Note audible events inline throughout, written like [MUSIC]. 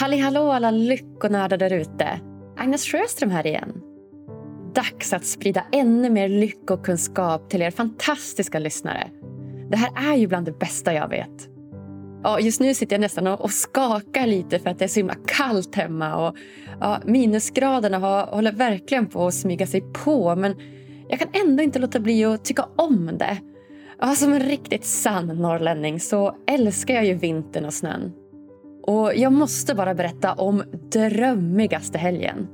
Halli hallå alla lyckonördar där ute. Agnes Sjöström här igen. Dags att sprida ännu mer lyckokunskap till er fantastiska lyssnare. Det här är ju bland det bästa jag vet. Ja, just nu sitter jag nästan och skakar lite för att det är så himla kallt hemma. Och, ja, minusgraderna har, håller verkligen på att smyga sig på men jag kan ändå inte låta bli att tycka om det. Ja, som en riktigt sann norrlänning så älskar jag ju vintern och snön. Och jag måste bara berätta om drömmigaste helgen.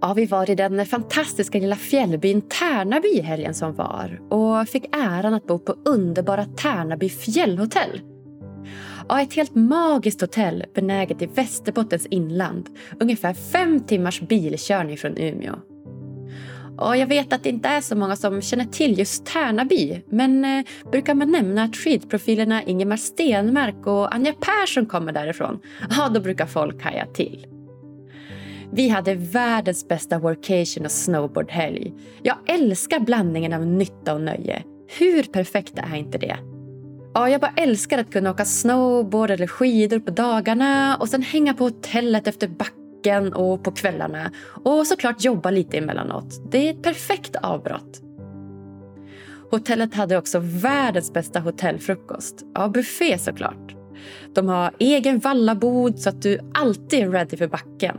Ja, vi var i den fantastiska lilla fjällbyn Tärnaby i helgen som var och fick äran att bo på underbara Tärnaby fjällhotell. Ja, ett helt magiskt hotell benäget i Västerbottens inland. Ungefär fem timmars bilkörning från Umeå. Och jag vet att det inte är så många som känner till just Tärnaby men eh, brukar man nämna att skidprofilerna Ingemar Stenmark och Anja Persson kommer därifrån, ja då brukar folk haja till. Vi hade världens bästa workation och snowboardhelg. Jag älskar blandningen av nytta och nöje. Hur perfekt är inte det? Ja, jag bara älskar att kunna åka snowboard eller skidor på dagarna och sen hänga på hotellet efter backen och på kvällarna. Och såklart jobba lite emellanåt. Det är ett perfekt avbrott. Hotellet hade också världens bästa hotellfrukost. Ja, buffé såklart. De har egen vallabod så att du alltid är ready för backen.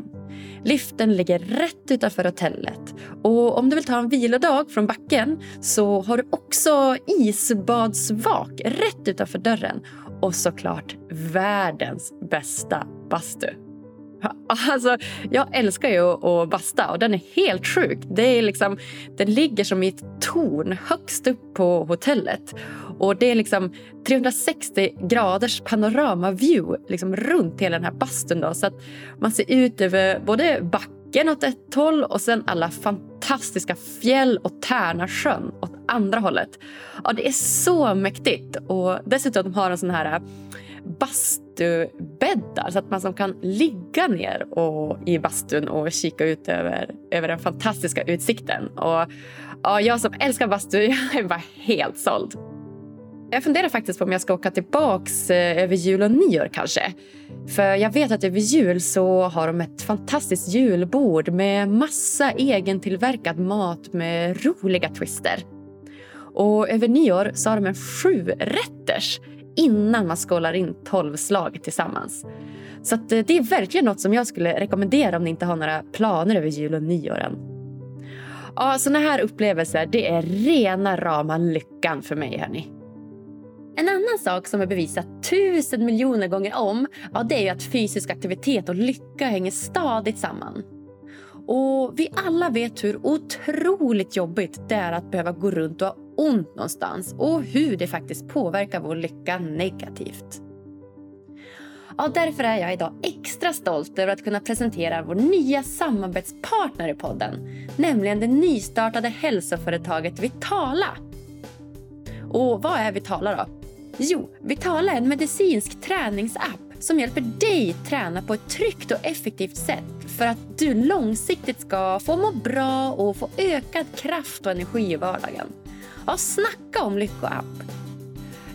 Liften ligger rätt utanför hotellet. Och om du vill ta en vilodag från backen så har du också isbadsvak rätt utanför dörren. Och såklart världens bästa bastu. [LAUGHS] Alltså, jag älskar ju att basta och den är helt sjuk. Det är liksom, den ligger som i ett torn högst upp på hotellet. Och Det är liksom 360 graders panoramaview liksom runt hela den här bastun. Då, så att man ser ut över både backen åt ett håll och sen alla fantastiska fjäll och Tärnasjön åt andra hållet. Ja, det är så mäktigt. Och Dessutom har de sån här eh, bastubäddar så att man som kan ligga ner och, i bastun och kika ut över, över den fantastiska utsikten. Och, och jag som älskar bastu [LAUGHS] jag är bara helt såld. Jag funderar faktiskt på om jag ska åka tillbaks eh, över jul och nyår kanske. För jag vet att över jul så har de ett fantastiskt julbord med massa egentillverkad mat med roliga twister. Och över nyår så har de en sju rätters innan man skålar in tolv slag tillsammans. Så eh, det är verkligen något som jag skulle rekommendera om ni inte har några planer över jul och nyåren. Ja, såna här upplevelser det är rena rama lyckan för mig. Hörni. En annan sak som är bevisat tusen miljoner gånger om ja, det är att fysisk aktivitet och lycka hänger stadigt samman. Och Vi alla vet hur otroligt jobbigt det är att behöva gå runt och ha ont någonstans och hur det faktiskt påverkar vår lycka negativt. Ja, därför är jag idag extra stolt över att kunna presentera vår nya samarbetspartner i podden, nämligen det nystartade hälsoföretaget Vitala. Och vad är Vitala då? Jo, Vitala är en medicinsk träningsapp som hjälper dig träna på ett tryggt och effektivt sätt för att du långsiktigt ska få må bra och få ökad kraft och energi i vardagen. Ja, snacka om lyckoapp!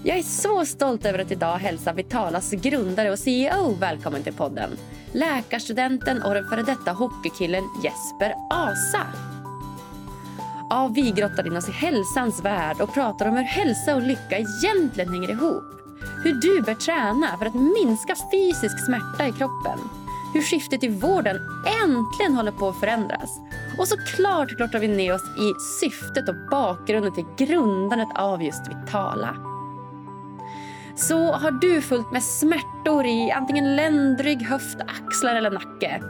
Jag är så stolt över att idag hälsa Vitalas grundare och CEO välkommen till podden. Läkarstudenten och den före detta hockeykillen Jesper Asa. Ja, vi grottar in oss i hälsans värld och pratar om hur hälsa och lycka egentligen hänger ihop. Hur du bör träna för att minska fysisk smärta i kroppen. Hur skiftet i vården äntligen håller på att förändras. Och såklart grottar vi ner oss i syftet och bakgrunden till grundandet av just Vitala. Så har du fullt med smärtor i antingen ländrygg, höft, axlar eller nacke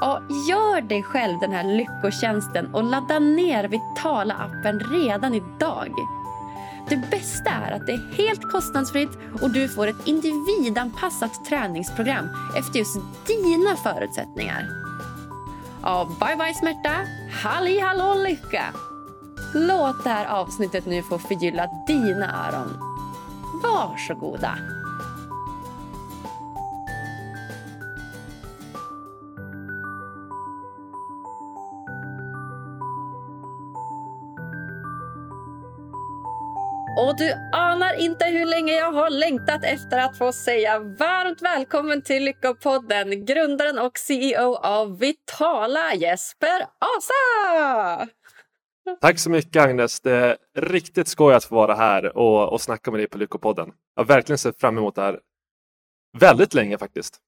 Ja, gör dig själv den här lyckotjänsten och ladda ner Vitala-appen redan idag. Det bästa är att det är helt kostnadsfritt och du får ett individanpassat träningsprogram efter just dina förutsättningar av bye bye smärta, halli hallå lycka! Låt det här avsnittet nu få förgylla dina öron. Varsågoda! Och du anar inte hur länge jag har längtat efter att få säga varmt välkommen till Lyckopodden, grundaren och CEO av Vitala, Jesper Asa! Tack så mycket Agnes. Det är riktigt skoj att få vara här och, och snacka med dig på Lyckopodden. Jag har verkligen sett fram emot det här väldigt länge faktiskt.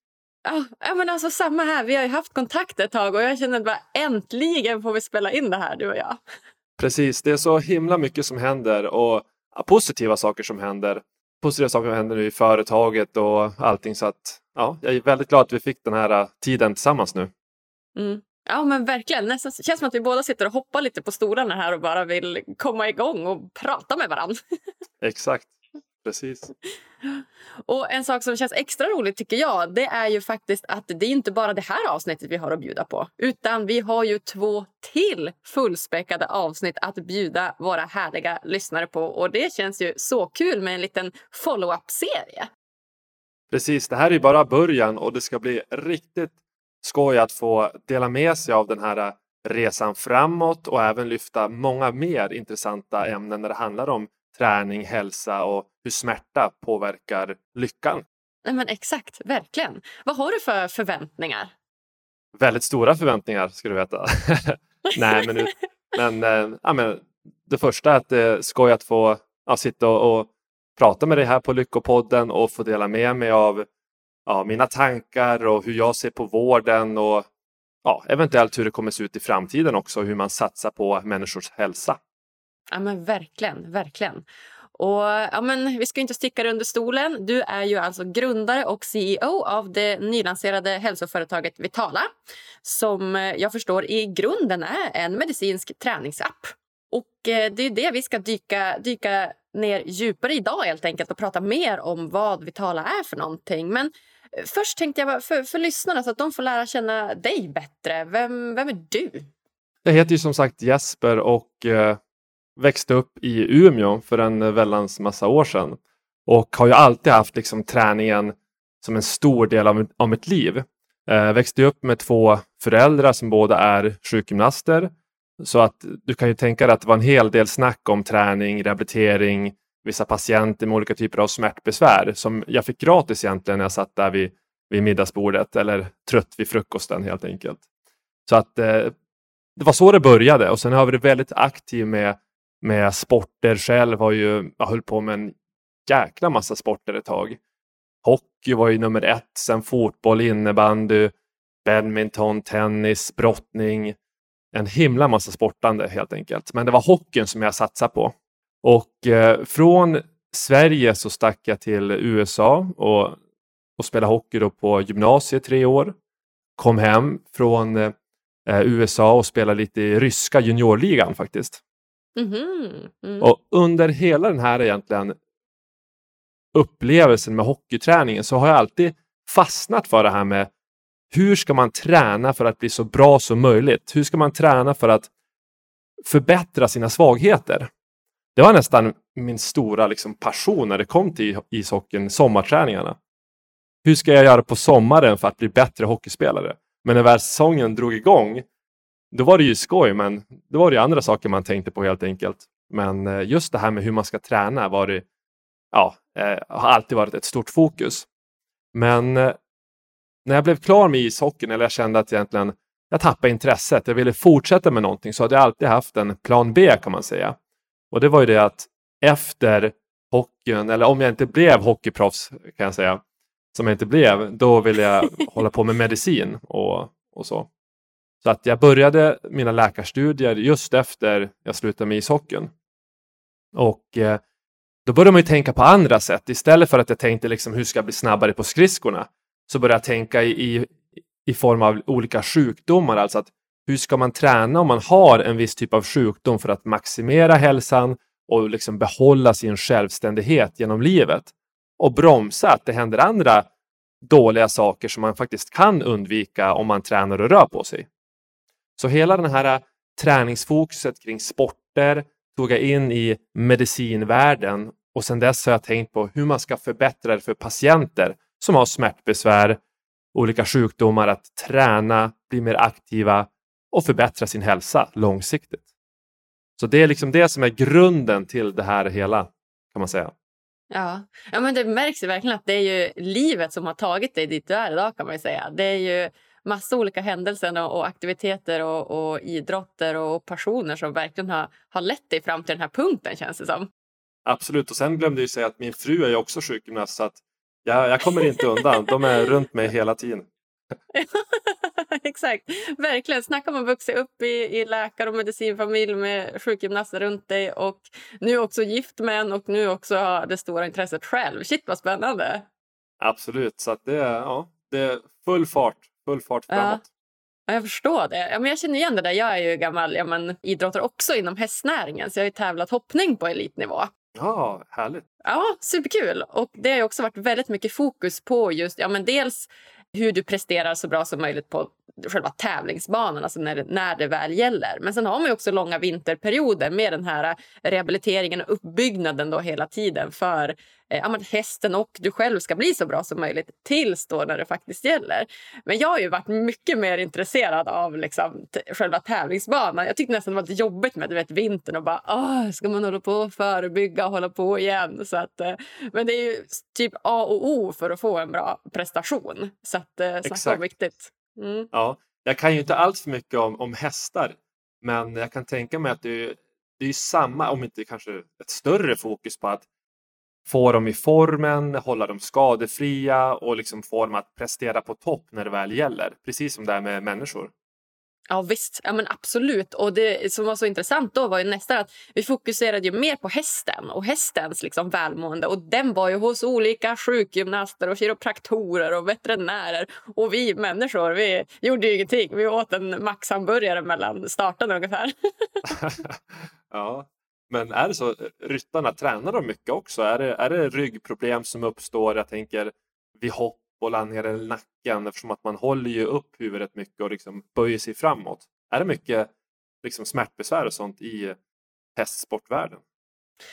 Ja, men alltså samma här. Vi har ju haft kontakt ett tag och jag känner bara äntligen får vi spela in det här du och jag. Precis, det är så himla mycket som händer och positiva saker som händer. Positiva saker som händer nu i företaget och allting så att ja, jag är väldigt glad att vi fick den här äh, tiden tillsammans nu. Mm. Ja men verkligen. Nästan känns som att vi båda sitter och hoppar lite på stolarna här och bara vill komma igång och prata med varandra. [LAUGHS] Exakt. Precis. Och En sak som känns extra roligt tycker jag det är ju faktiskt att det är inte bara det här avsnittet vi har att bjuda på. Utan vi har ju två till fullspäckade avsnitt att bjuda våra härliga lyssnare på. Och det känns ju så kul med en liten follow-up-serie. Precis, det här är bara början och det ska bli riktigt skoj att få dela med sig av den här resan framåt och även lyfta många mer intressanta ämnen när det handlar om träning, hälsa och hur smärta påverkar lyckan. Nej, men Exakt, verkligen. Vad har du för förväntningar? Väldigt stora förväntningar ska du veta. [LAUGHS] Nej, men, men, äh, ja, men det första är att det är skoj att få ja, sitta och, och, prata med dig här på Lyckopodden och få dela med mig av ja, mina tankar och hur jag ser på vården och ja, eventuellt hur det kommer se ut i framtiden också, hur man satsar på människors hälsa. Ja, men verkligen, verkligen. Och ja, men Vi ska inte sticka under stolen. Du är ju alltså grundare och CEO av det nylanserade hälsoföretaget Vitala som eh, jag förstår i grunden är en medicinsk träningsapp. Och eh, Det är det vi ska dyka, dyka ner djupare idag helt enkelt och prata mer om vad Vitala är för någonting. Men eh, först tänkte jag för, för lyssnarna så att de får lära känna dig bättre. Vem, vem är du? Jag heter ju som sagt Jesper och växte upp i Umeå för en eh, väldans massa år sedan och har ju alltid haft liksom träningen som en stor del av, av mitt liv. Eh, växte upp med två föräldrar som båda är sjukgymnaster. Så att du kan ju tänka dig att det var en hel del snack om träning, rehabilitering, vissa patienter med olika typer av smärtbesvär som jag fick gratis egentligen när jag satt där vid, vid middagsbordet eller trött vid frukosten helt enkelt. Så att eh, det var så det började och sen har vi varit väldigt aktiv med med sporter själv. Har ju, jag höll på med en jäkla massa sporter ett tag. Hockey var ju nummer ett, sen fotboll, innebandy, badminton, tennis, brottning. En himla massa sportande helt enkelt. Men det var hockeyn som jag satsade på. Och eh, från Sverige så stack jag till USA och, och spelade hockey då på gymnasiet tre år. Kom hem från eh, USA och spelade lite i ryska juniorligan faktiskt. Mm-hmm. Mm. Och under hela den här egentligen upplevelsen med hockeyträningen så har jag alltid fastnat för det här med hur ska man träna för att bli så bra som möjligt? Hur ska man träna för att förbättra sina svagheter? Det var nästan min stora liksom, passion när det kom till ishockeyn, sommarträningarna. Hur ska jag göra på sommaren för att bli bättre hockeyspelare? Men när väl säsongen drog igång då var det ju skoj, men då var det andra saker man tänkte på helt enkelt. Men eh, just det här med hur man ska träna var det, ja, eh, har alltid varit ett stort fokus. Men eh, när jag blev klar med ishockeyn, eller jag kände att egentligen jag tappade intresset, jag ville fortsätta med någonting, så hade jag alltid haft en plan B kan man säga. Och det var ju det att efter hockeyn, eller om jag inte blev hockeyproffs kan jag säga, som jag inte blev, då ville jag [LAUGHS] hålla på med medicin och, och så. Så att jag började mina läkarstudier just efter jag slutade med ishockeyn. Och eh, då började man ju tänka på andra sätt. Istället för att jag tänkte liksom, hur ska jag bli snabbare på skridskorna? Så började jag tänka i, i, i form av olika sjukdomar. Alltså att hur ska man träna om man har en viss typ av sjukdom för att maximera hälsan och liksom behålla sin självständighet genom livet? Och bromsa att det händer andra dåliga saker som man faktiskt kan undvika om man tränar och rör på sig. Så hela den här äh, träningsfokuset kring sporter tog jag in i medicinvärlden och sedan dess har jag tänkt på hur man ska förbättra det för patienter som har smärtbesvär, olika sjukdomar, att träna, bli mer aktiva och förbättra sin hälsa långsiktigt. Så det är liksom det som är grunden till det här hela. kan man säga. Ja. ja, men det märks ju verkligen att det är ju livet som har tagit dig dit du är idag kan man säga. Det är ju massa olika händelser och, aktiviteter och, och, idrotter och passioner som verkligen har, har lett dig fram till den här punkten känns det som. Absolut, och sen glömde jag säga att min fru är ju också sjukgymnast så att jag, jag kommer inte undan. De är runt mig hela tiden. [LAUGHS] Exakt, verkligen. Snacka om att vuxit upp i, i läkar och medicinfamilj med sjukgymnaster runt dig och nu också gift med en och nu också har det stora intresset själv. Shit vad spännande! Absolut, så att det, ja, det är full fart, full fart framåt. Ja. Jag förstår det. Ja, men jag känner igen det där. Jag är ju gammal ja, men, idrottare också inom hästnäringen så jag har ju tävlat hoppning på elitnivå. Ja, härligt. Ja, superkul. Och det har också varit väldigt mycket fokus på just ja, men dels hur du presterar så bra som möjligt på själva tävlingsbanan, alltså när, när det väl gäller. Men sen har man också långa vinterperioder med den här rehabiliteringen och uppbyggnaden då hela tiden för eh, att hästen och du själv ska bli så bra som möjligt tills då när det faktiskt gäller. Men jag har ju varit mycket mer intresserad av liksom, själva tävlingsbanan. Jag tyckte nästan det var lite jobbigt med du vet, vintern och bara Åh, ska man hålla på och förebygga och hålla på igen. Så att, eh, men det är ju typ A och O för att få en bra prestation. Så att, eh, så Exakt. viktigt. Mm. Ja, jag kan ju inte allt för mycket om, om hästar, men jag kan tänka mig att det är, det är samma, om inte kanske ett större fokus på att få dem i formen, hålla dem skadefria och liksom få dem att prestera på topp när det väl gäller. Precis som det är med människor. Ja visst, ja, men absolut. Och det som var så intressant då var ju nästan att vi fokuserade ju mer på hästen och hästens liksom välmående. Och den var ju hos olika sjukgymnaster och kiropraktorer och veterinärer. Och vi människor, vi gjorde ju ingenting. Vi åt en Maxhamburgare mellan starten ungefär. [LAUGHS] ja, men är det så, ryttarna, tränar de mycket också? Är det, är det ryggproblem som uppstår? Jag tänker vid hopp bolla ner i nacken eftersom att man håller ju upp huvudet mycket och liksom böjer sig framåt. Är det mycket liksom smärtbesvär och sånt i hästsportvärlden?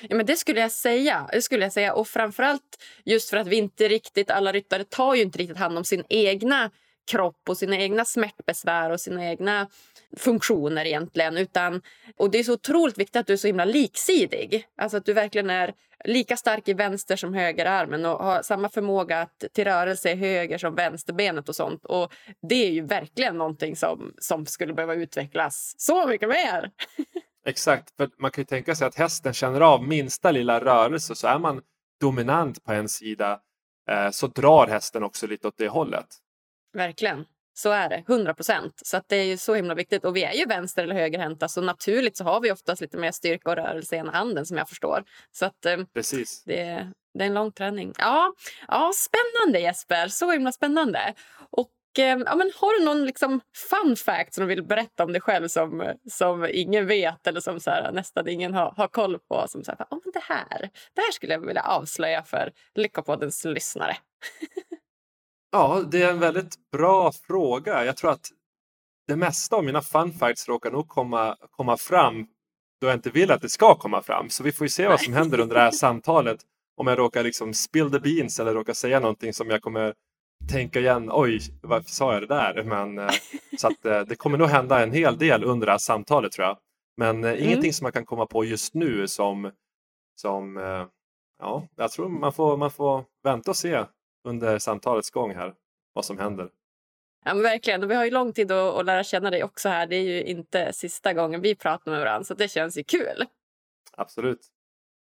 Ja, men det skulle jag säga. Det skulle jag säga. Och framförallt just för att vi inte riktigt, alla ryttare tar ju inte riktigt hand om sin egna kropp och sina egna smärtbesvär och sina egna funktioner egentligen. Utan, och det är så otroligt viktigt att du är så himla liksidig. Alltså att du verkligen är lika stark i vänster som högerarmen och har samma förmåga att, till rörelse i höger som vänsterbenet och sånt. Och det är ju verkligen någonting som, som skulle behöva utvecklas så mycket mer. [LAUGHS] Exakt, för man kan ju tänka sig att hästen känner av minsta lilla rörelse så är man dominant på en sida eh, så drar hästen också lite åt det hållet. Verkligen. Så är det, 100 procent. Så att det är ju så himla viktigt. Och vi är ju vänster eller högerhänta så naturligt så har vi oftast lite mer styrka och rörelse i ena handen som jag förstår. Så att eh, Precis. Det, det är en lång träning. Ja, ja, spännande Jesper, så himla spännande. Och eh, ja, men har du någon liksom fun fact som du vill berätta om dig själv som, som ingen vet eller som så här, nästan ingen har, har koll på? Som så här, oh, det, här, det här skulle jag vilja avslöja för Lyckopoddens lyssnare. [LAUGHS] Ja, det är en väldigt bra fråga. Jag tror att det mesta av mina fun facts råkar nog komma, komma fram då jag inte vill att det ska komma fram. Så vi får ju se vad som händer under det här samtalet. Om jag råkar liksom spill the beans eller råkar säga någonting som jag kommer tänka igen. Oj, varför sa jag det där? Men, eh, så att, eh, det kommer nog hända en hel del under det här samtalet tror jag. Men eh, mm. ingenting som man kan komma på just nu som, som ja, jag tror man får, man får vänta och se under samtalets gång här vad som händer. Ja, men verkligen. Och vi har ju lång tid att, att lära känna dig också här. Det är ju inte sista gången vi pratar med varandra så det känns ju kul. Absolut.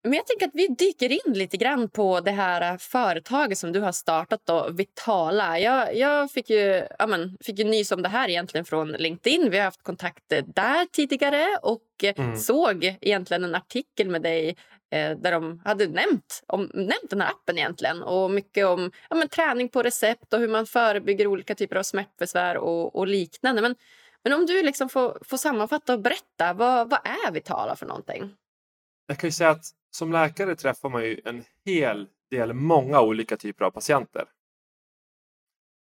Men jag tänker att vi dyker in lite grann på det här företaget som du har startat, då, Vitala. Jag, jag fick, ju, ja men, fick ju nys om det här egentligen från LinkedIn. Vi har haft kontakt där tidigare och mm. såg egentligen en artikel med dig där de hade nämnt, om, nämnt den här appen egentligen och mycket om ja, men, träning på recept och hur man förebygger olika typer av smärtbesvär och, och liknande. Men, men om du liksom får, får sammanfatta och berätta, vad, vad är Vitala för någonting? Jag kan ju säga att som läkare träffar man ju en hel del, många olika typer av patienter.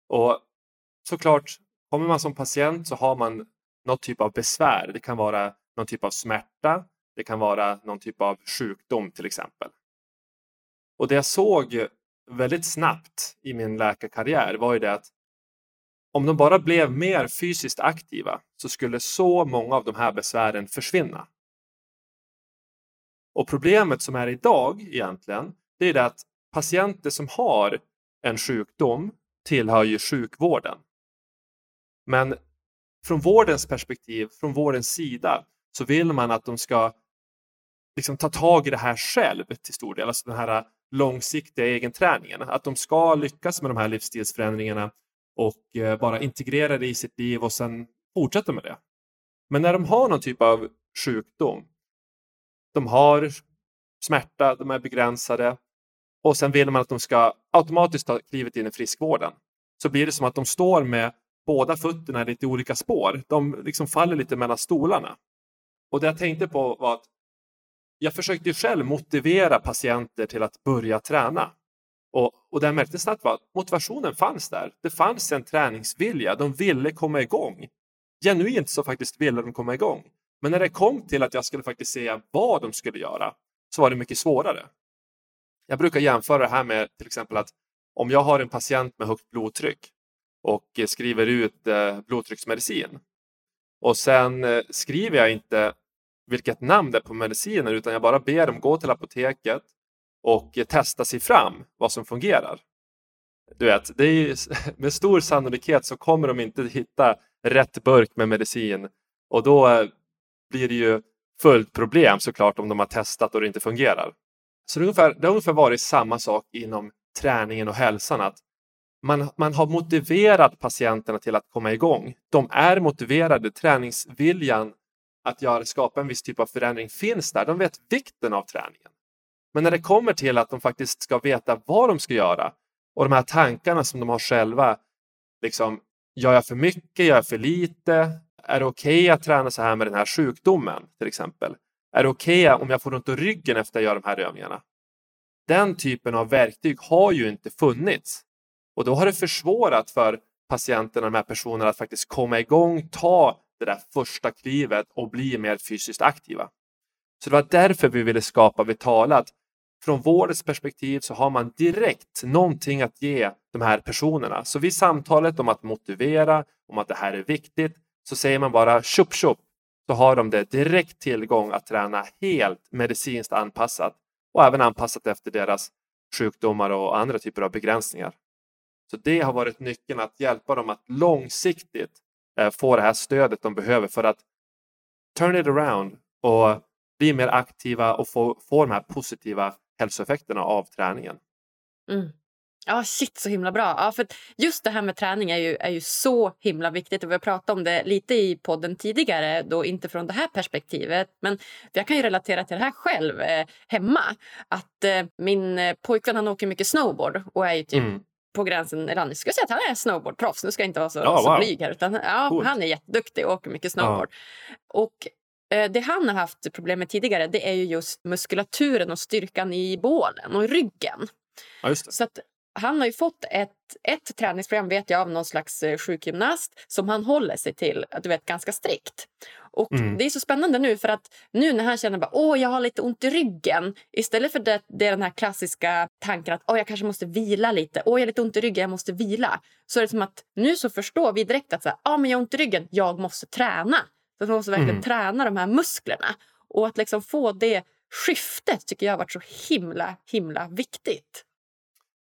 Och såklart, kommer man som patient så har man någon typ av besvär. Det kan vara någon typ av smärta. Det kan vara någon typ av sjukdom till exempel. Och det jag såg väldigt snabbt i min läkarkarriär var ju det att om de bara blev mer fysiskt aktiva så skulle så många av de här besvären försvinna. Och problemet som är idag egentligen, det är det att patienter som har en sjukdom tillhör ju sjukvården. Men från vårdens perspektiv, från vårdens sida, så vill man att de ska liksom ta tag i det här själv till stor del, alltså den här äh, långsiktiga egenträningen. Att de ska lyckas med de här livsstilsförändringarna och äh, bara integrera det i sitt liv och sen fortsätta med det. Men när de har någon typ av sjukdom, de har smärta, de är begränsade och sen vill man att de ska automatiskt ta klivet in i friskvården. Så blir det som att de står med båda fötterna i lite olika spår. De liksom faller lite mellan stolarna. Och det jag tänkte på var att jag försökte själv motivera patienter till att börja träna. Och, och det jag märkte snabbt var att motivationen fanns där. Det fanns en träningsvilja. De ville komma igång. Genuint så faktiskt ville de komma igång. Men när det kom till att jag skulle faktiskt säga vad de skulle göra så var det mycket svårare. Jag brukar jämföra det här med till exempel att om jag har en patient med högt blodtryck och eh, skriver ut eh, blodtrycksmedicin och sen eh, skriver jag inte vilket namn det är på medicinen utan jag bara ber dem gå till apoteket och testa sig fram vad som fungerar. Du vet, det är, [LAUGHS] med stor sannolikhet så kommer de inte hitta rätt burk med medicin och då eh, blir det ju fullt problem såklart om de har testat och det inte fungerar. Så det, ungefär, det har ungefär varit samma sak inom träningen och hälsan. Att man, man har motiverat patienterna till att komma igång. De är motiverade. Träningsviljan att göra, skapa en viss typ av förändring finns där. De vet vikten av träningen. Men när det kommer till att de faktiskt ska veta vad de ska göra och de här tankarna som de har själva. Liksom, gör jag för mycket? Gör jag för lite? Är det okej okay att träna så här med den här sjukdomen till exempel? Är det okej okay om jag får ont i ryggen efter att jag gör de här övningarna? Den typen av verktyg har ju inte funnits och då har det försvårat för patienterna, de här personerna, att faktiskt komma igång, ta det där första klivet och bli mer fysiskt aktiva. Så det var därför vi ville skapa Vitala. Att från vårdens perspektiv så har man direkt någonting att ge de här personerna. Så vid samtalet om att motivera, om att det här är viktigt, så säger man bara tjopp tjopp så har de det direkt tillgång att träna helt medicinskt anpassat och även anpassat efter deras sjukdomar och andra typer av begränsningar. Så det har varit nyckeln att hjälpa dem att långsiktigt få det här stödet de behöver för att turn it around och bli mer aktiva och få, få de här positiva hälsoeffekterna av träningen. Mm. Ja, shit så himla bra. Ja, för just det här med träning är ju, är ju så himla viktigt. Och vi har pratat om det lite i podden tidigare, då inte från det här perspektivet. Men jag kan ju relatera till det här själv eh, hemma. Att eh, min eh, pojkvän han åker mycket snowboard och är ju typ mm. På gränsen, eller jag skulle säga att han är snowboardproffs. Nu ska jag inte vara så, ja, så blyg här. Utan, ja, han är jätteduktig och åker mycket snowboard. Ja. Och eh, det han har haft problem med tidigare det är ju just muskulaturen och styrkan i bålen och ryggen. Ja, så att han har ju fått ett, ett träningsprogram vet jag av någon slags eh, sjukgymnast som han håller sig till du vet, ganska strikt. Och mm. Det är så spännande nu för att nu när han känner att åh jag har lite ont i ryggen istället för det, det är den här klassiska tanken att åh jag kanske måste vila lite, åh jag har lite ont i ryggen, jag måste vila. Så är det som att nu så förstår vi direkt att så här, ah, men jag har ont i ryggen, jag måste träna. Så man måste verkligen mm. träna de här musklerna. Och att liksom få det skiftet tycker jag har varit så himla himla viktigt.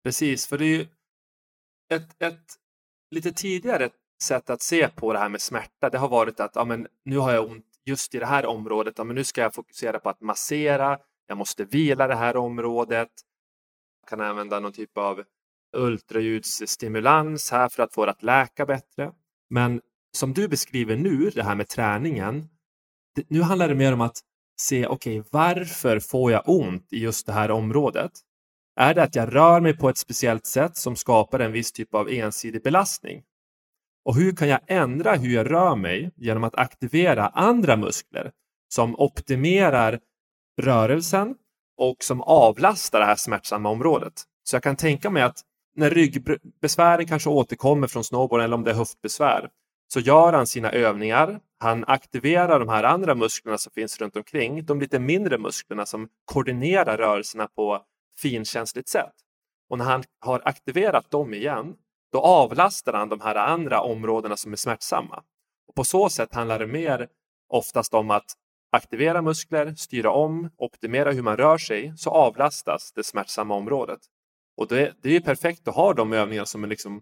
Precis, för det är ju ett, ett lite tidigare sätt att se på det här med smärta. Det har varit att ja, men, nu har jag ont just i det här området. Ja, men nu ska jag fokusera på att massera. Jag måste vila det här området. Jag kan använda någon typ av ultraljudsstimulans här för att få det att läka bättre. Men som du beskriver nu, det här med träningen. Det, nu handlar det mer om att se, okej, okay, varför får jag ont i just det här området? Är det att jag rör mig på ett speciellt sätt som skapar en viss typ av ensidig belastning? Och hur kan jag ändra hur jag rör mig genom att aktivera andra muskler som optimerar rörelsen och som avlastar det här smärtsamma området? Så jag kan tänka mig att när ryggbesvären kanske återkommer från snowboarden eller om det är höftbesvär så gör han sina övningar. Han aktiverar de här andra musklerna som finns runt omkring, de lite mindre musklerna som koordinerar rörelserna på finkänsligt sätt. Och när han har aktiverat dem igen, då avlastar han de här andra områdena som är smärtsamma. Och på så sätt handlar det mer oftast om att aktivera muskler, styra om, optimera hur man rör sig så avlastas det smärtsamma området. Och det, det är perfekt att ha de övningarna som en liksom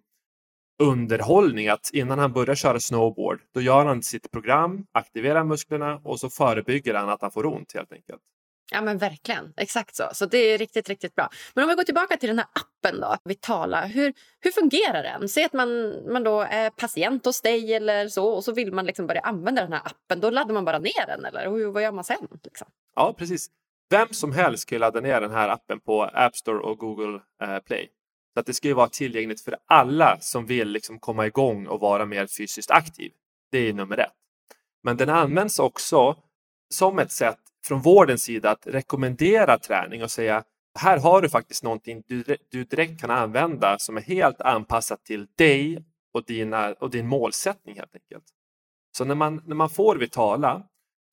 underhållning. Att innan han börjar köra snowboard, då gör han sitt program, aktiverar musklerna och så förebygger han att han får ont helt enkelt. Ja men verkligen, exakt så. Så det är riktigt, riktigt bra. Men om vi går tillbaka till den här appen då, Vitala. Hur, hur fungerar den? Säg att man, man då är patient hos dig eller så och så vill man liksom börja använda den här appen. Då laddar man bara ner den eller hur, vad gör man sen? Liksom? Ja, precis. Vem som helst kan ladda ner den här appen på App Store och Google eh, Play. Så att det ska ju vara tillgängligt för alla som vill liksom komma igång och vara mer fysiskt aktiv. Det är nummer ett. Men den används också som ett sätt från vårdens sida att rekommendera träning och säga här har du faktiskt någonting du, du direkt kan använda som är helt anpassat till dig och, dina, och din målsättning helt enkelt. Så när man, när man får Vitala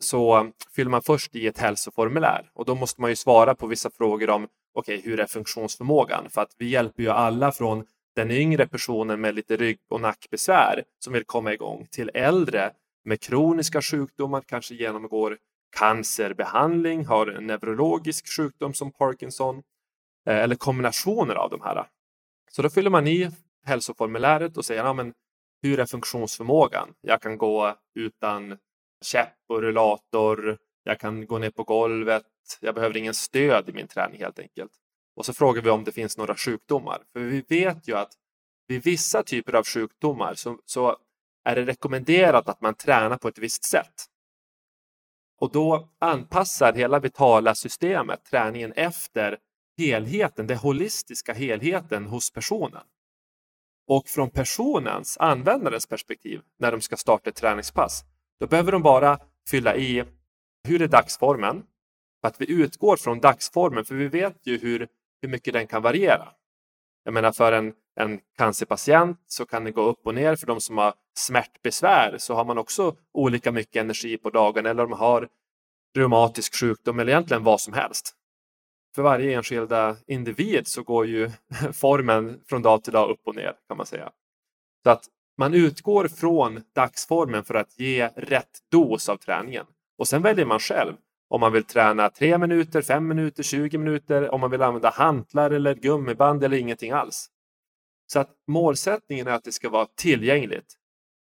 så fyller man först i ett hälsoformulär och då måste man ju svara på vissa frågor om okej, okay, hur är funktionsförmågan? För att vi hjälper ju alla från den yngre personen med lite rygg och nackbesvär som vill komma igång till äldre med kroniska sjukdomar, kanske genomgår cancerbehandling, har en neurologisk sjukdom som Parkinson eh, eller kombinationer av de här. Så då fyller man i hälsoformuläret och säger ja, men hur är funktionsförmågan? Jag kan gå utan käpp och rullator. Jag kan gå ner på golvet. Jag behöver ingen stöd i min träning helt enkelt. Och så frågar vi om det finns några sjukdomar. För vi vet ju att vid vissa typer av sjukdomar så, så är det rekommenderat att man tränar på ett visst sätt. Och då anpassar hela vitala systemet träningen efter helheten, den holistiska helheten hos personen. Och från personens, användarens perspektiv, när de ska starta ett träningspass, då behöver de bara fylla i hur är dagsformen? För att vi utgår från dagsformen, för vi vet ju hur, hur mycket den kan variera. Jag menar för en, en cancerpatient så kan det gå upp och ner. För de som har smärtbesvär så har man också olika mycket energi på dagen eller om man har reumatisk sjukdom eller egentligen vad som helst. För varje enskilda individ så går ju [LAUGHS] formen från dag till dag upp och ner kan man säga. Så att man utgår från dagsformen för att ge rätt dos av träningen. Och sen väljer man själv om man vill träna 3 minuter, 5 minuter, 20 minuter, om man vill använda hantlar eller gummiband eller ingenting alls. Så att målsättningen är att det ska vara tillgängligt.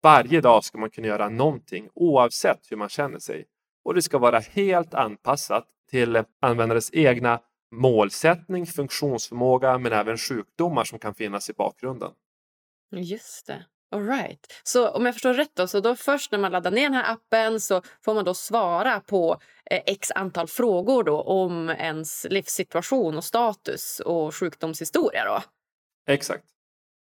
Varje dag ska man kunna göra någonting oavsett hur man känner sig. Och det ska vara helt anpassat till användarens egna målsättning, funktionsförmåga men även sjukdomar som kan finnas i bakgrunden. Just det. All right. Så om jag förstår rätt då, så då först när man laddar ner den här appen så får man då svara på eh, x antal frågor då om ens livssituation och status och sjukdomshistoria då? Exakt.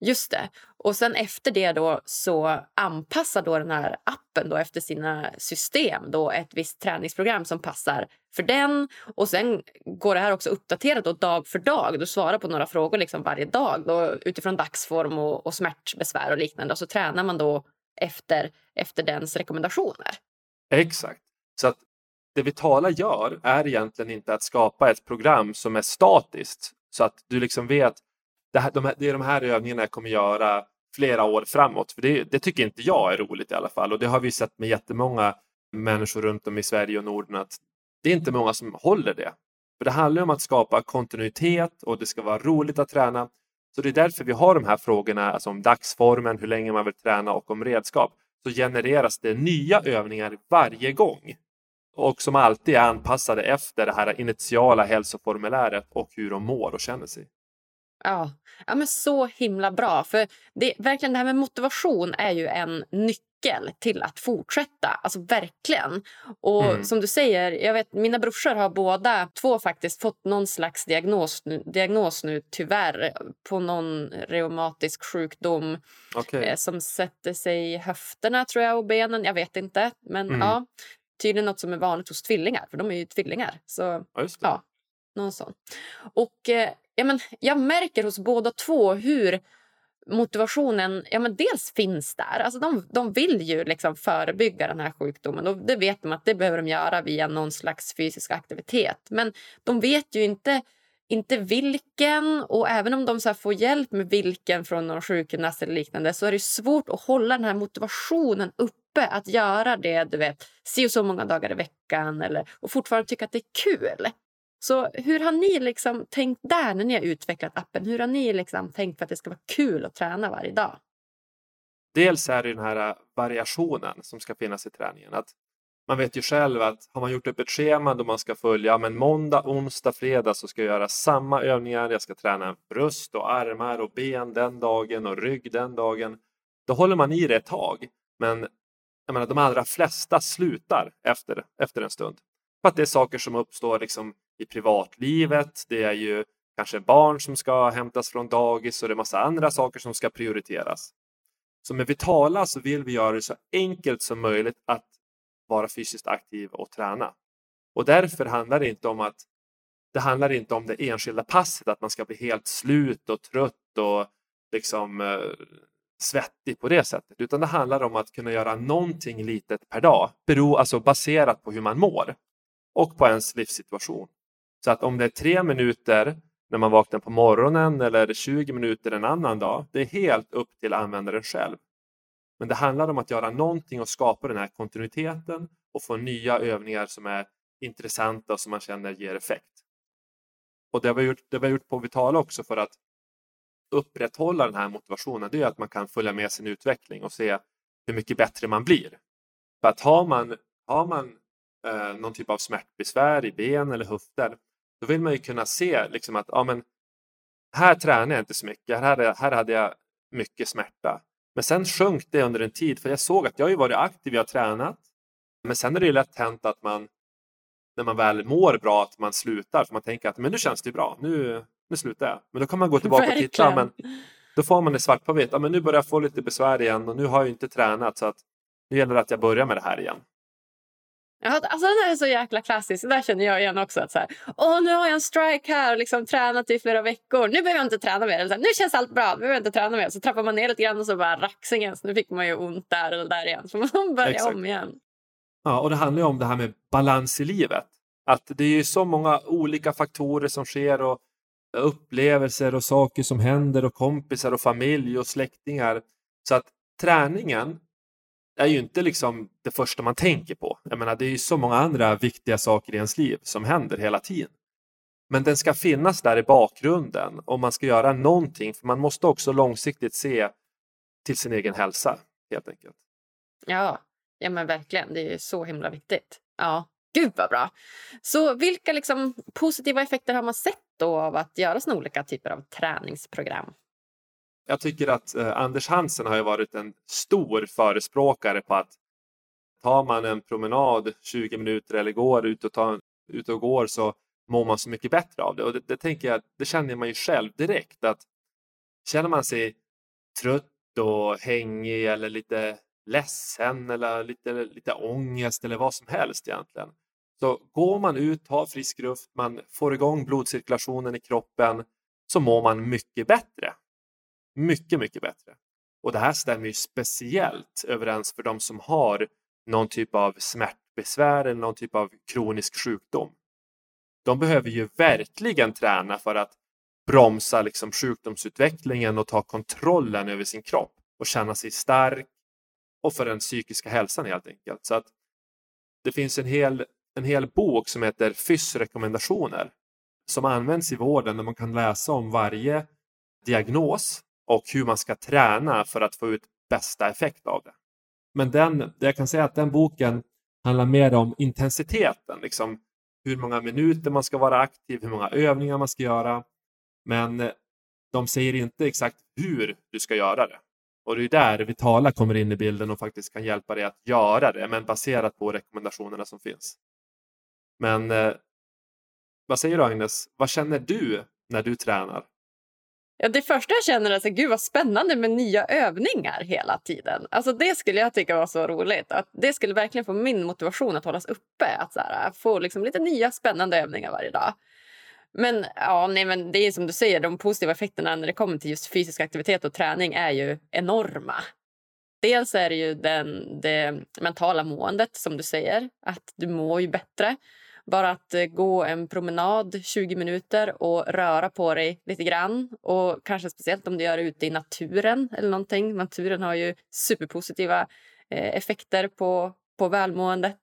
Just det. Och sen efter det då så anpassar då den här appen då efter sina system då ett visst träningsprogram som passar för den. Och sen går det här också uppdaterat då dag för dag. Du svarar på några frågor liksom varje dag då, utifrån dagsform och, och smärtbesvär och liknande. Och så tränar man då efter, efter dens rekommendationer. Exakt. Så att det Vitala gör är egentligen inte att skapa ett program som är statiskt så att du liksom vet det, här, de här, det är de här övningarna jag kommer göra flera år framåt. För det, det, tycker inte jag är roligt i alla fall. Och det har vi sett med jättemånga människor runt om i Sverige och Norden att det är inte många som håller det. För det handlar om att skapa kontinuitet och det ska vara roligt att träna. Så det är därför vi har de här frågorna alltså om dagsformen, hur länge man vill träna och om redskap. Så genereras det nya övningar varje gång. Och som alltid är anpassade efter det här initiala hälsoformuläret och hur de mår och känner sig. Ja, ja men så himla bra. För det, verkligen det här med motivation är ju en nyckel till att fortsätta. Alltså verkligen. Och mm. som du säger, jag vet mina brorsor har båda två faktiskt fått någon slags diagnos, diagnos nu tyvärr på någon reumatisk sjukdom okay. eh, som sätter sig i höfterna tror jag och benen. Jag vet inte. Men mm. ja, tydligen något som är vanligt hos tvillingar, för de är ju tvillingar. Så ja, ja någon sån. Och eh, ja, men jag märker hos båda två hur motivationen ja, men dels finns där. Alltså de, de vill ju liksom förebygga den här sjukdomen. Och det vet de att det behöver de göra via någon slags fysisk aktivitet. Men de vet ju inte, inte vilken. Och även om de så får hjälp med vilken från någon sjukgymnast eller liknande så är det svårt att hålla den här motivationen uppe att göra det du vet, si och så många dagar i veckan eller, och fortfarande tycka att det är kul. Så hur har ni liksom tänkt där när ni har utvecklat appen? Hur har ni liksom tänkt för att det ska vara kul att träna varje dag? Dels är det den här äh, variationen som ska finnas i träningen. Att man vet ju själv att har man gjort upp ett schema då man ska följa, men måndag, onsdag, fredag så ska jag göra samma övningar. Jag ska träna bröst och armar och ben den dagen och rygg den dagen. Då håller man i det ett tag. Men jag menar, de allra flesta slutar efter, efter en stund. För att det är saker som uppstår liksom i privatlivet. Det är ju kanske barn som ska hämtas från dagis och det är massa andra saker som ska prioriteras. Så med Vitala så vill vi göra det så enkelt som möjligt att vara fysiskt aktiv och träna. Och därför handlar det inte om att det handlar inte om det enskilda passet, att man ska bli helt slut och trött och liksom eh, svettig på det sättet, utan det handlar om att kunna göra någonting litet per dag, bero, alltså baserat på hur man mår och på ens livssituation. Så att om det är tre minuter när man vaknar på morgonen eller 20 minuter en annan dag, det är helt upp till användaren själv. Men det handlar om att göra någonting och skapa den här kontinuiteten och få nya övningar som är intressanta och som man känner ger effekt. Och det vi har gjort, det vi har gjort på Vitala också för att upprätthålla den här motivationen, det är att man kan följa med sin utveckling och se hur mycket bättre man blir. För att har man, har man eh, någon typ av smärtbesvär i ben eller höfter, då vill man ju kunna se liksom att ja, men, här tränar jag inte så mycket, här, här hade jag mycket smärta. Men sen sjönk det under en tid för jag såg att jag har varit aktiv, jag har tränat. Men sen är det lätt hänt att man när man väl mår bra att man slutar för man tänker att men nu känns det bra, nu, nu slutar jag. Men då kan man gå tillbaka och titta men då får man det svart på vitt, ja, men nu börjar jag få lite besvär igen och nu har jag inte tränat så att nu gäller det att jag börjar med det här igen. Alltså den är så jäkla klassisk. Där känner jag igen också. Att så här, Åh, nu har jag en strike här och liksom tränat i flera veckor. Nu behöver jag inte träna mer. Här, nu känns allt bra. Nu behöver jag inte träna mer. Så trappar man ner lite grann och så bara raxingen. Så nu fick man ju ont där eller där igen. Så man börjar Exakt. om igen. Ja, och det handlar ju om det här med balans i livet. Att det är ju så många olika faktorer som sker och upplevelser och saker som händer och kompisar och familj och släktingar. Så att träningen är ju inte liksom det första man tänker på. Jag menar, det är ju så många andra viktiga saker i ens liv som händer hela tiden. Men den ska finnas där i bakgrunden om man ska göra någonting, för man måste också långsiktigt se till sin egen hälsa helt enkelt. Ja, ja men verkligen. Det är så himla viktigt. Ja, gud vad bra. Så vilka liksom positiva effekter har man sett då av att göra såna olika typer av träningsprogram? Jag tycker att eh, Anders Hansen har varit en stor förespråkare på att tar man en promenad 20 minuter eller går ut och, tar, ut och går så mår man så mycket bättre av det. Och det, det, tänker jag, det känner man ju själv direkt att känner man sig trött och hängig eller lite ledsen eller lite, lite ångest eller vad som helst egentligen. Så går man ut, tar frisk luft, man får igång blodcirkulationen i kroppen så mår man mycket bättre. Mycket, mycket bättre. Och det här stämmer ju speciellt överens för de som har någon typ av smärtbesvär eller någon typ av kronisk sjukdom. De behöver ju verkligen träna för att bromsa liksom sjukdomsutvecklingen och ta kontrollen över sin kropp och känna sig stark och för den psykiska hälsan helt enkelt. Så att det finns en hel, en hel bok som heter Fyss rekommendationer som används i vården där man kan läsa om varje diagnos och hur man ska träna för att få ut bästa effekt av det. Men den, jag kan säga att den boken handlar mer om intensiteten, liksom hur många minuter man ska vara aktiv, hur många övningar man ska göra. Men eh, de säger inte exakt hur du ska göra det. Och det är där Vitala kommer in i bilden och faktiskt kan hjälpa dig att göra det, men baserat på rekommendationerna som finns. Men eh, vad säger du Agnes? Vad känner du när du tränar? Ja, det första jag känner är att gud vad spännande med nya övningar hela tiden. Alltså det skulle jag tycka var så roligt. Att det skulle verkligen få min motivation att hållas uppe. Att så här, få liksom lite nya spännande övningar varje dag. Men, ja, nej, men det är som du säger, de positiva effekterna när det kommer till just fysisk aktivitet och träning är ju enorma. Dels är det ju den, det mentala måendet som du säger, att du mår ju bättre. Bara att eh, gå en promenad 20 minuter och röra på dig lite grann. Och kanske speciellt om du gör det ute i naturen eller någonting. Naturen har ju superpositiva eh, effekter på, på välmåendet.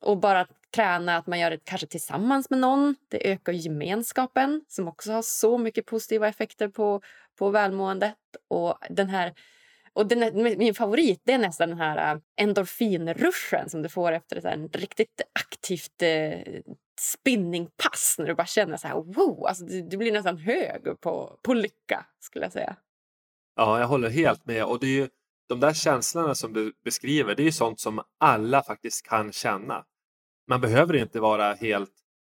Och bara träna, att man gör det kanske tillsammans med någon. Det ökar gemenskapen som också har så mycket positiva effekter på, på välmåendet. Och den här och den, min favorit det är nästan den här äh, endorfinruschen som du får efter ett riktigt aktivt eh, spinningpass när du bara känner så här wow, alltså du, du, blir nästan hög på, på lycka skulle jag säga. Ja, jag håller helt med och det är ju, de där känslorna som du beskriver, det är ju sånt som alla faktiskt kan känna. Man behöver inte vara helt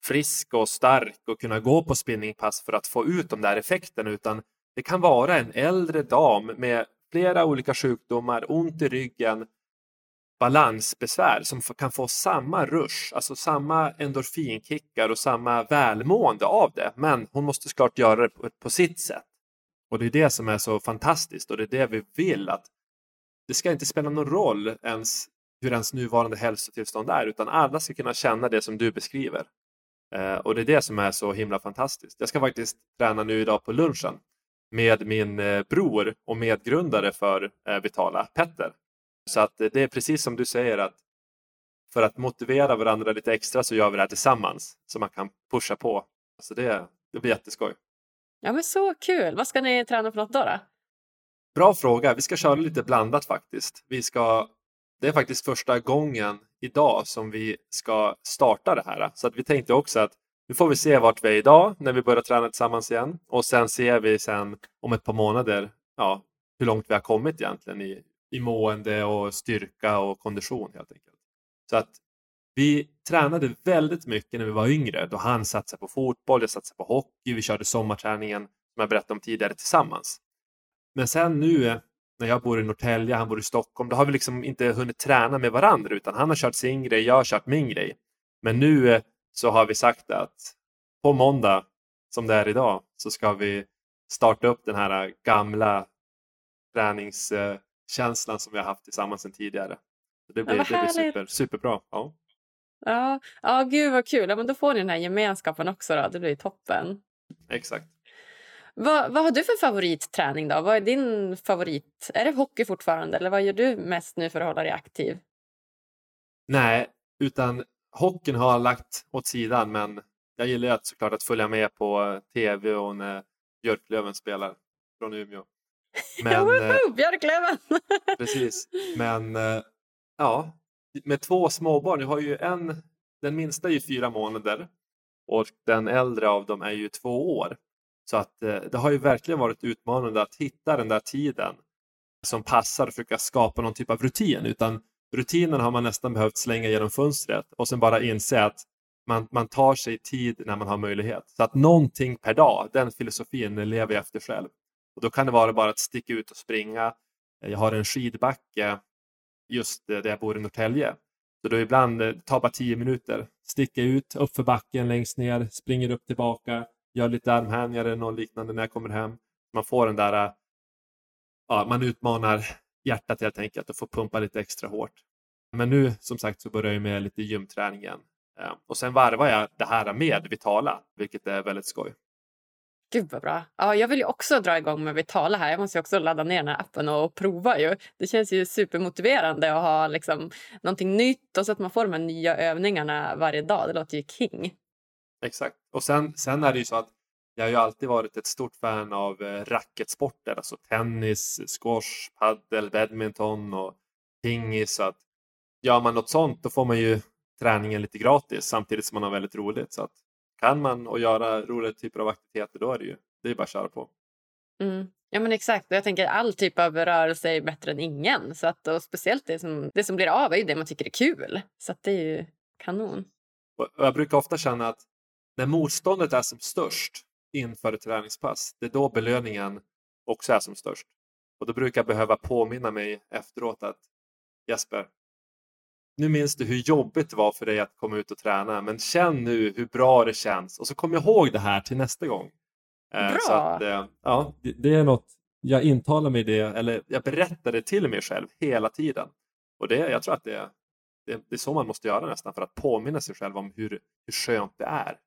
frisk och stark och kunna gå på spinningpass för att få ut de där effekterna utan det kan vara en äldre dam med flera olika sjukdomar, ont i ryggen, balansbesvär som kan få samma rush, alltså samma endorfinkickar och samma välmående av det. Men hon måste såklart göra det på, sitt sätt. Och det är det som är så fantastiskt och det är det vi vill att det ska inte spela någon roll ens hur ens nuvarande hälsotillstånd är utan alla ska kunna känna det som du beskriver. Eh, och det är det som är så himla fantastiskt. Jag ska faktiskt träna nu idag på lunchen med min eh, bror och medgrundare för eh, Vitala, Petter. Så att det är precis som du säger att för att motivera varandra lite extra så gör vi det här tillsammans så man kan pusha på. Så det, det blir jätteskoj. Ja men så kul! Vad ska ni träna för något då? då? Bra fråga. Vi ska köra lite blandat faktiskt. Vi ska, det är faktiskt första gången idag som vi ska starta det här. Så att vi tänkte också att nu får vi se vart vi är idag när vi börjar träna tillsammans igen och sen ser vi sen om ett par månader ja, hur långt vi har kommit egentligen i, i mående och styrka och kondition helt enkelt. Så att vi tränade väldigt mycket när vi var yngre då han satsade på fotboll, jag satsade på hockey, vi körde sommarträningen som jag berättade om tidigare tillsammans. Men sen nu när jag bor i Norrtälje, han bor i Stockholm, då har vi liksom inte hunnit träna med varandra utan han har kört sin grej, jag har kört min grej. Men nu så har vi sagt att på måndag, som det är idag, så ska vi starta upp den här gamla träningskänslan som vi har haft tillsammans sedan tidigare. Det blir, ja, det blir super, superbra. Ja. Ja, ja, gud vad kul. Ja, men då får ni den här gemenskapen också. Då. Det blir toppen. Exakt. Vad, vad har du för favoritträning? då? Vad är din favorit? Är det hockey fortfarande eller vad gör du mest nu för att hålla dig aktiv? Nej, utan hockeyn har jag lagt åt sidan men jag gillar att, såklart att följa med på tv och när Björklöven spelar från Umeå. [LAUGHS] Men, Woho, Björklöven! [LAUGHS] precis, men eh, ja, med två småbarn. Jag har ju en, den minsta är ju fyra månader och den äldre av dem är ju två år. Så att eh, det har ju verkligen varit utmanande att hitta den där tiden som passar och försöka skapa någon typ av rutin. Utan rutinen har man nästan behövt slänga genom fönstret och sen bara inse att man, man tar sig tid när man har möjlighet. Så att någonting per dag, den filosofin lever jag efter själv. Och Då kan det vara bara att sticka ut och springa. Jag har en skidbacke just där jag bor i Norrtälje. Så då ibland eh, det tar bara tio minuter. Sticka ut, uppför backen, längst ner, springer upp tillbaka, gör lite armhävningar eller något liknande när jag kommer hem. Man får den där, eh, ja, man utmanar hjärtat helt enkelt och får pumpa lite extra hårt. Men nu som sagt så börjar jag med lite gymträning igen. Eh, och sen varvar jag det här med Vitala, vilket är väldigt skoj. Gud vad bra. Ja, jag vill ju också dra igång med Vitala här. Jag måste också ladda ner den här appen och prova. Ju. Det känns ju supermotiverande att ha liksom någonting nytt och så att man får de här nya övningarna varje dag. Det låter ju king. Exakt. Och sen, sen är det ju så att jag har ju alltid varit ett stort fan av eh, racketsporter, alltså tennis, squash, paddel, badminton och pingis. Så att gör man något sånt då får man ju träningen lite gratis samtidigt som man har väldigt roligt. Så att kan man och göra roliga typer av aktiviteter då är det ju det är bara att köra på. Mm. Ja men exakt. Jag tänker all typ av rörelse är bättre än ingen. Så att, och speciellt det som, det som blir av är ju det man tycker är kul. Så att det är ju kanon. Och jag brukar ofta känna att när motståndet är som störst inför ett träningspass, det är då belöningen också är som störst. Och då brukar jag behöva påminna mig efteråt att Jesper, nu minns du hur jobbigt det var för dig att komma ut och träna, men känn nu hur bra det känns och så kom ihåg det här till nästa gång. Eh, bra! Så att, eh, ja, det är något, jag intalar mig det, eller jag berättar det till mig själv hela tiden. Och det, jag tror att det, det, det är så man måste göra nästan för att påminna sig själv om hur, hur skönt det är.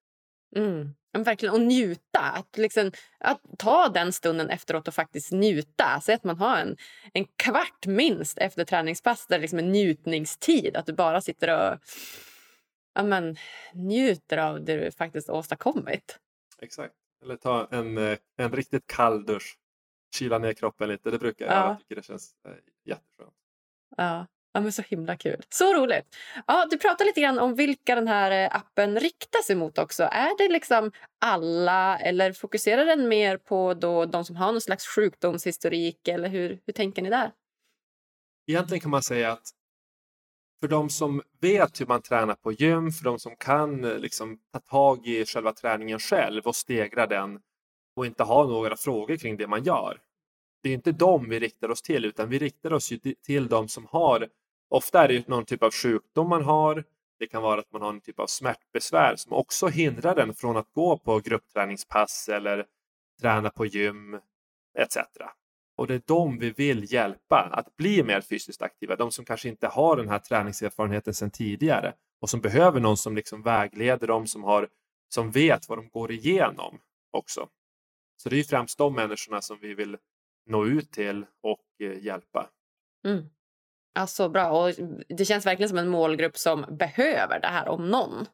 Mm. Verkligen att njuta. Att, liksom, att ta den stunden efteråt och faktiskt njuta. Säg att man har en, en kvart minst efter träningspass där det liksom en njutningstid. Att du bara sitter och ja, men, njuter av det du faktiskt åstadkommit. Exakt. Eller ta en, eh, en riktigt kall dusch. Kyla ner kroppen lite. Det brukar jag ja. göra. Jag tycker det känns eh, jätteskönt. Ja. Ja, men så himla kul. Så roligt. Ja, du pratade lite grann om vilka den här eh, appen riktar sig mot också. Är det liksom alla eller fokuserar den mer på då de som har någon slags sjukdomshistorik? Eller hur, hur tänker ni där? Egentligen kan man säga att för de som vet hur man tränar på gym, för de som kan eh, liksom, ta tag i själva träningen själv och stegra den och inte ha några frågor kring det man gör. Det är inte dem vi riktar oss till utan vi riktar oss till de som har Ofta är det någon typ av sjukdom man har. Det kan vara att man har en typ av smärtbesvär som också hindrar den från att gå på gruppträningspass eller träna på gym etc. Och det är de vi vill hjälpa att bli mer fysiskt aktiva. De som kanske inte har den här träningserfarenheten sedan tidigare och som behöver någon som liksom vägleder dem, som, har, som vet vad de går igenom också. Så det är främst de människorna som vi vill nå ut till och eh, hjälpa. Mm. Alltså bra. Och det känns verkligen som en målgrupp som behöver det här om någon.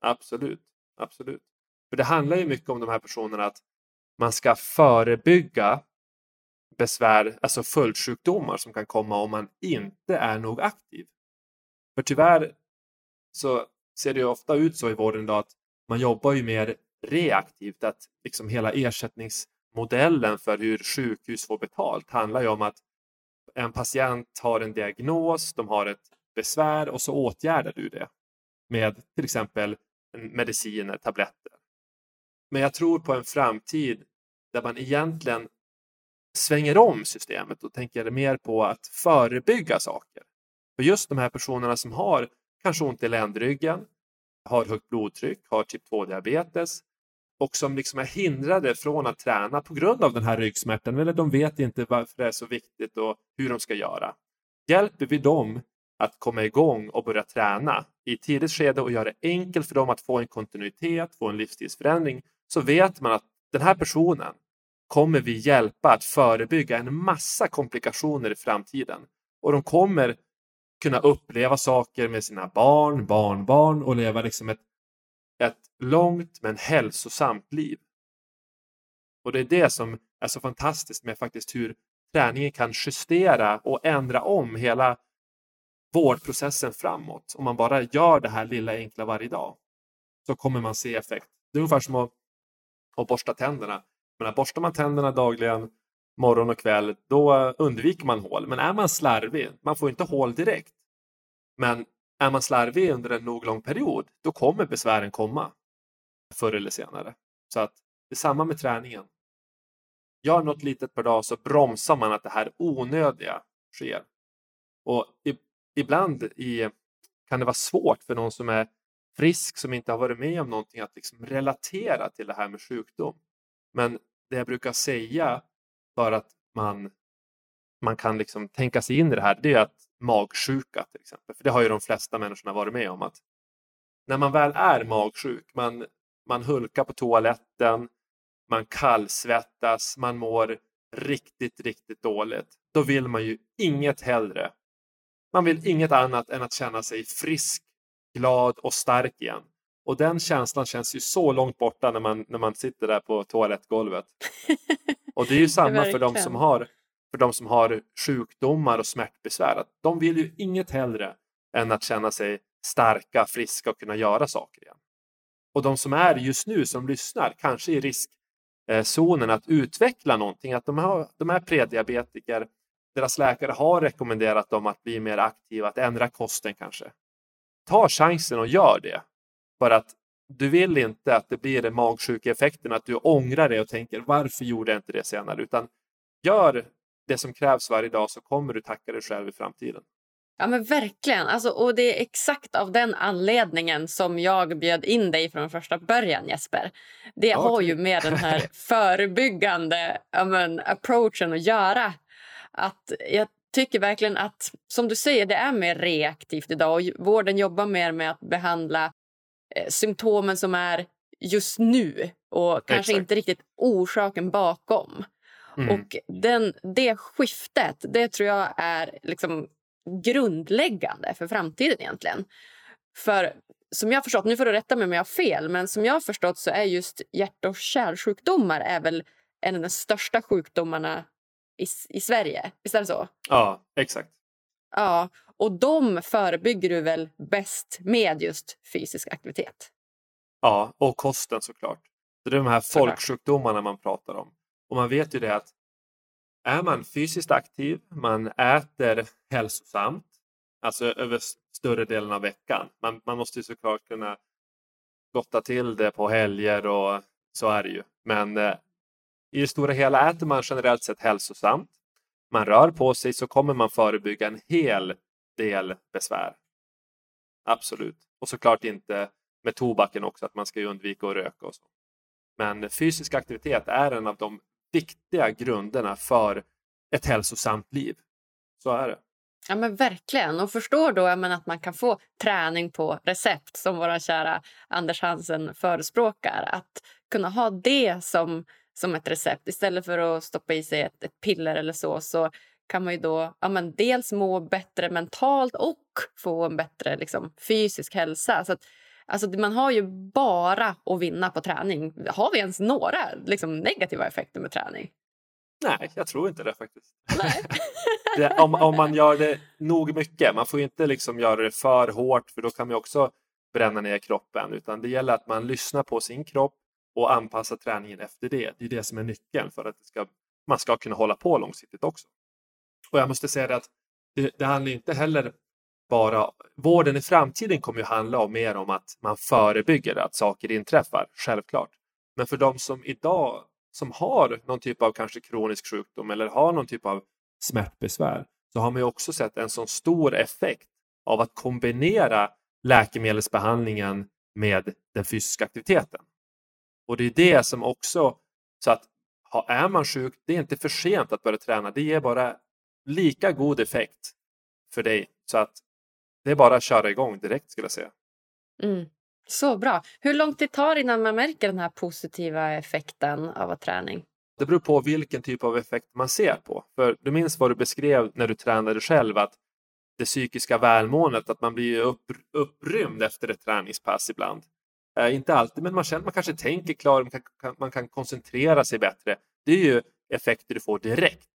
Absolut. Absolut. För det handlar ju mycket om de här personerna att man ska förebygga besvär, alltså följdsjukdomar som kan komma om man inte är nog aktiv. För tyvärr så ser det ofta ut så i vården idag att man jobbar ju mer reaktivt, att liksom hela ersättningsmodellen för hur sjukhus får betalt handlar ju om att en patient har en diagnos, de har ett besvär och så åtgärdar du det med till exempel mediciner, tabletter. Men jag tror på en framtid där man egentligen svänger om systemet och tänker mer på att förebygga saker. För just de här personerna som har kanske ont i ländryggen, har högt blodtryck, har typ 2-diabetes, och som liksom är hindrade från att träna på grund av den här ryggsmärtan eller de vet inte varför det är så viktigt och hur de ska göra. Hjälper vi dem att komma igång och börja träna i tidigt skede och göra det enkelt för dem att få en kontinuitet, få en livsstilsförändring, så vet man att den här personen kommer vi hjälpa att förebygga en massa komplikationer i framtiden. Och de kommer kunna uppleva saker med sina barn, barnbarn och leva liksom ett ett långt men hälsosamt liv. Och det är det som är så fantastiskt med faktiskt hur träningen kan justera och ändra om hela vårdprocessen framåt. Om man bara gör det här lilla enkla varje dag så kommer man se effekt. Det är ungefär som att, att borsta tänderna. Men borstar man tänderna dagligen, morgon och kväll, då undviker man hål. Men är man slarvig, man får inte hål direkt. Men är man slarvig under en nog lång period, då kommer besvären komma förr eller senare. Så att det är samma med träningen. Gör något litet per dag så bromsar man att det här onödiga sker. Och i, ibland i, kan det vara svårt för någon som är frisk, som inte har varit med om någonting, att liksom relatera till det här med sjukdom. Men det jag brukar säga för att man, man kan liksom tänka sig in i det här, det är att magsjuka till exempel. För det har ju de flesta människorna varit med om. att När man väl är magsjuk, man, man hulkar på toaletten, man kallsvettas, man mår riktigt, riktigt dåligt. Då vill man ju inget hellre. Man vill inget annat än att känna sig frisk, glad och stark igen. Och den känslan känns ju så långt borta när man, när man sitter där på toalettgolvet. [LAUGHS] Och det är ju samma för de som har för de som har sjukdomar och smärtbesvär. Att de vill ju inget hellre än att känna sig starka, friska och kunna göra saker igen. Och de som är just nu som lyssnar, kanske i riskzonen att utveckla någonting, att de, har, de är prediabetiker, deras läkare har rekommenderat dem att bli mer aktiva, att ändra kosten kanske. Ta chansen och gör det. För att du vill inte att det blir den magsjukeeffekten, att du ångrar dig och tänker varför gjorde jag inte det senare, utan gör det som krävs varje dag så kommer du tacka dig själv i framtiden. Ja men verkligen. Alltså, och det är exakt av den anledningen som jag bjöd in dig från första början Jesper. Det okay. har ju med den här [LAUGHS] förebyggande men, approachen att göra. Att jag tycker verkligen att, som du säger, det är mer reaktivt idag. Och vården jobbar mer med att behandla eh, symptomen som är just nu och kanske Exakt. inte riktigt orsaken bakom. Mm. Och den, det skiftet det tror jag är liksom grundläggande för framtiden egentligen. För som jag förstått, nu får du rätta mig om jag har fel, men som jag har förstått så är just hjärt och kärlsjukdomar är väl en av de största sjukdomarna i, i Sverige. Visst är det så? Ja, exakt. Ja, och de förebygger du väl bäst med just fysisk aktivitet? Ja, och kosten såklart. Så det är de här folksjukdomarna man pratar om. Och man vet ju det att är man fysiskt aktiv, man äter hälsosamt, alltså över större delen av veckan. Man, man måste ju såklart kunna gotta till det på helger och så är det ju. Men eh, i det stora hela äter man generellt sett hälsosamt, man rör på sig så kommer man förebygga en hel del besvär. Absolut. Och såklart inte med tobaken också, att man ska ju undvika att röka och så. Men fysisk aktivitet är en av de viktiga grunderna för ett hälsosamt liv. Så är det. Ja, men verkligen. Och förstår då ja, men att man kan få träning på recept som vår kära Anders Hansen förespråkar. Att kunna ha det som, som ett recept istället för att stoppa i sig ett, ett piller eller så. Så kan man ju då ja, men dels må bättre mentalt och få en bättre liksom, fysisk hälsa. Så att, alltså, man har ju bara att vinna på träning. Har vi ens några liksom, negativa effekter med träning? Nej, jag tror inte det faktiskt. [LAUGHS] Det, om, om man gör det nog mycket. Man får inte liksom göra det för hårt för då kan man också bränna ner kroppen. Utan det gäller att man lyssnar på sin kropp och anpassar träningen efter det. Det är det som är nyckeln för att ska, man ska kunna hålla på långsiktigt också. Och jag måste säga det att det, det handlar inte heller bara... Vården i framtiden kommer ju handla om mer om att man förebygger att saker inträffar, självklart. Men för de som idag som har någon typ av kanske kronisk sjukdom eller har någon typ av smärtbesvär så har man ju också sett en sån stor effekt av att kombinera läkemedelsbehandlingen med den fysiska aktiviteten. Och det är det som också, så att är man sjuk, det är inte för sent att börja träna. Det ger bara lika god effekt för dig. Så att det är bara att köra igång direkt skulle jag säga. Mm. Så bra. Hur lång tid tar innan man märker den här positiva effekten av att träning? Det beror på vilken typ av effekt man ser på. För du minns vad du beskrev när du tränade själv att det psykiska välmåendet, att man blir upp, upprymd efter ett träningspass ibland. Eh, inte alltid, men man känner man kanske tänker klart, man kan, man kan koncentrera sig bättre. Det är ju effekter du får direkt.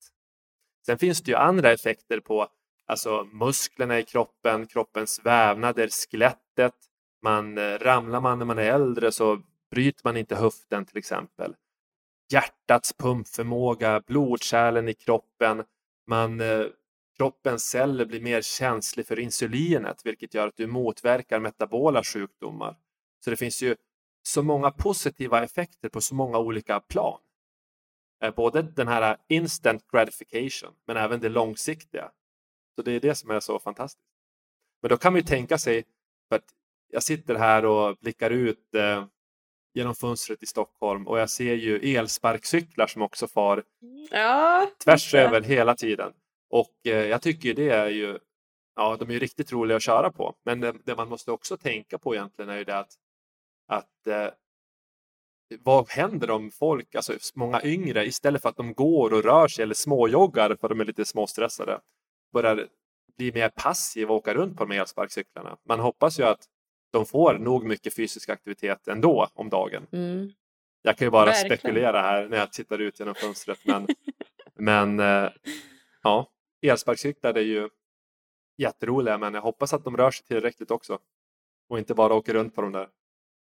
Sen finns det ju andra effekter på alltså musklerna i kroppen, kroppens vävnader, skelettet. Man, eh, ramlar man när man är äldre så bryter man inte höften till exempel hjärtats pumpförmåga, blodkärlen i kroppen. Man, eh, kroppens celler blir mer känslig för insulinet vilket gör att du motverkar metabola sjukdomar. Så det finns ju så många positiva effekter på så många olika plan. Eh, både den här instant gratification men även det långsiktiga. Så det är det som är så fantastiskt. Men då kan man ju tänka sig, för att jag sitter här och blickar ut eh, genom fönstret i Stockholm och jag ser ju elsparkcyklar som också far Ja, tvärs det. över hela tiden. Och eh, jag tycker det är ju, ja de är ju riktigt roliga att köra på. Men det, det man måste också tänka på egentligen är ju det att, att eh, vad händer om folk, alltså många yngre, istället för att de går och rör sig eller småjoggar för att de är lite småstressade, börjar bli mer passiva och åka runt på de här elsparkcyklarna. Man hoppas ju att de får nog mycket fysisk aktivitet ändå om dagen. Mm. Jag kan ju bara Verkligen. spekulera här när jag tittar ut genom fönstret. Men, [LAUGHS] men eh, ja, elsparkcyklar är ju jätteroliga men jag hoppas att de rör sig tillräckligt också. Och inte bara åker runt på dem där.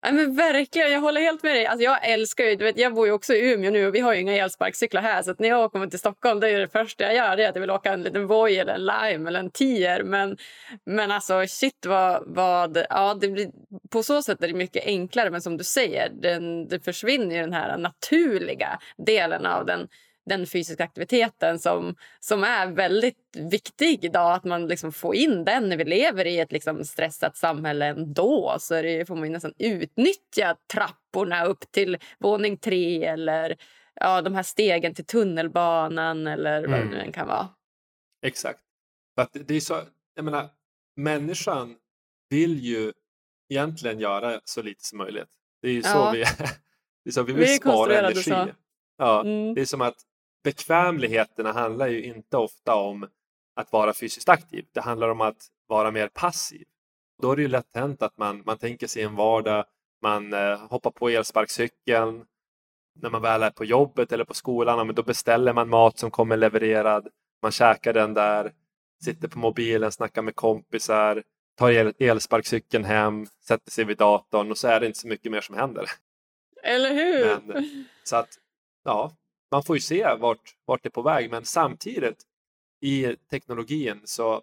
Ja, men verkligen, jag håller helt med dig. Alltså, jag älskar ju, du vet, jag bor ju också i Umeå nu och vi har ju inga elsparkcyklar här. Så att när jag kommer till Stockholm det är det första jag gör det är att jag vill åka en liten Voi eller en Lime eller en Tier. Men, men alltså shit vad, vad ja, det blir, på så sätt är det mycket enklare. Men som du säger, den, det försvinner ju den här naturliga delen av den den fysiska aktiviteten som, som är väldigt viktig idag. Att man liksom får in den när vi lever i ett liksom stressat samhälle ändå. Så är det, får man ju nästan utnyttja trapporna upp till våning tre eller ja, de här stegen till tunnelbanan eller vad Mm. det nu kan vara. Exakt. För det är så, jag menar, människan vill ju egentligen göra så lite som möjligt. Det är ju så Ja. vi, [LAUGHS] det är så vi Vi vill är spara energi. så. Ja, Mm. det är som att bekvämligheterna handlar ju inte ofta om att vara fysiskt aktiv. Det handlar om att vara mer passiv. Då är det ju lätt hänt att man, man tänker sig en vardag, man eh, hoppar på elsparkcykeln, när man väl är på jobbet eller på skolan, men då beställer man mat som kommer levererad, man käkar den där, sitter på mobilen, snackar med kompisar, tar el, elsparkcykeln hem, sätter sig vid datorn och så är det inte så mycket mer som händer. Eller hur? Men- Så att, ja, man får ju se vart, vart det är på väg, men samtidigt i teknologin så,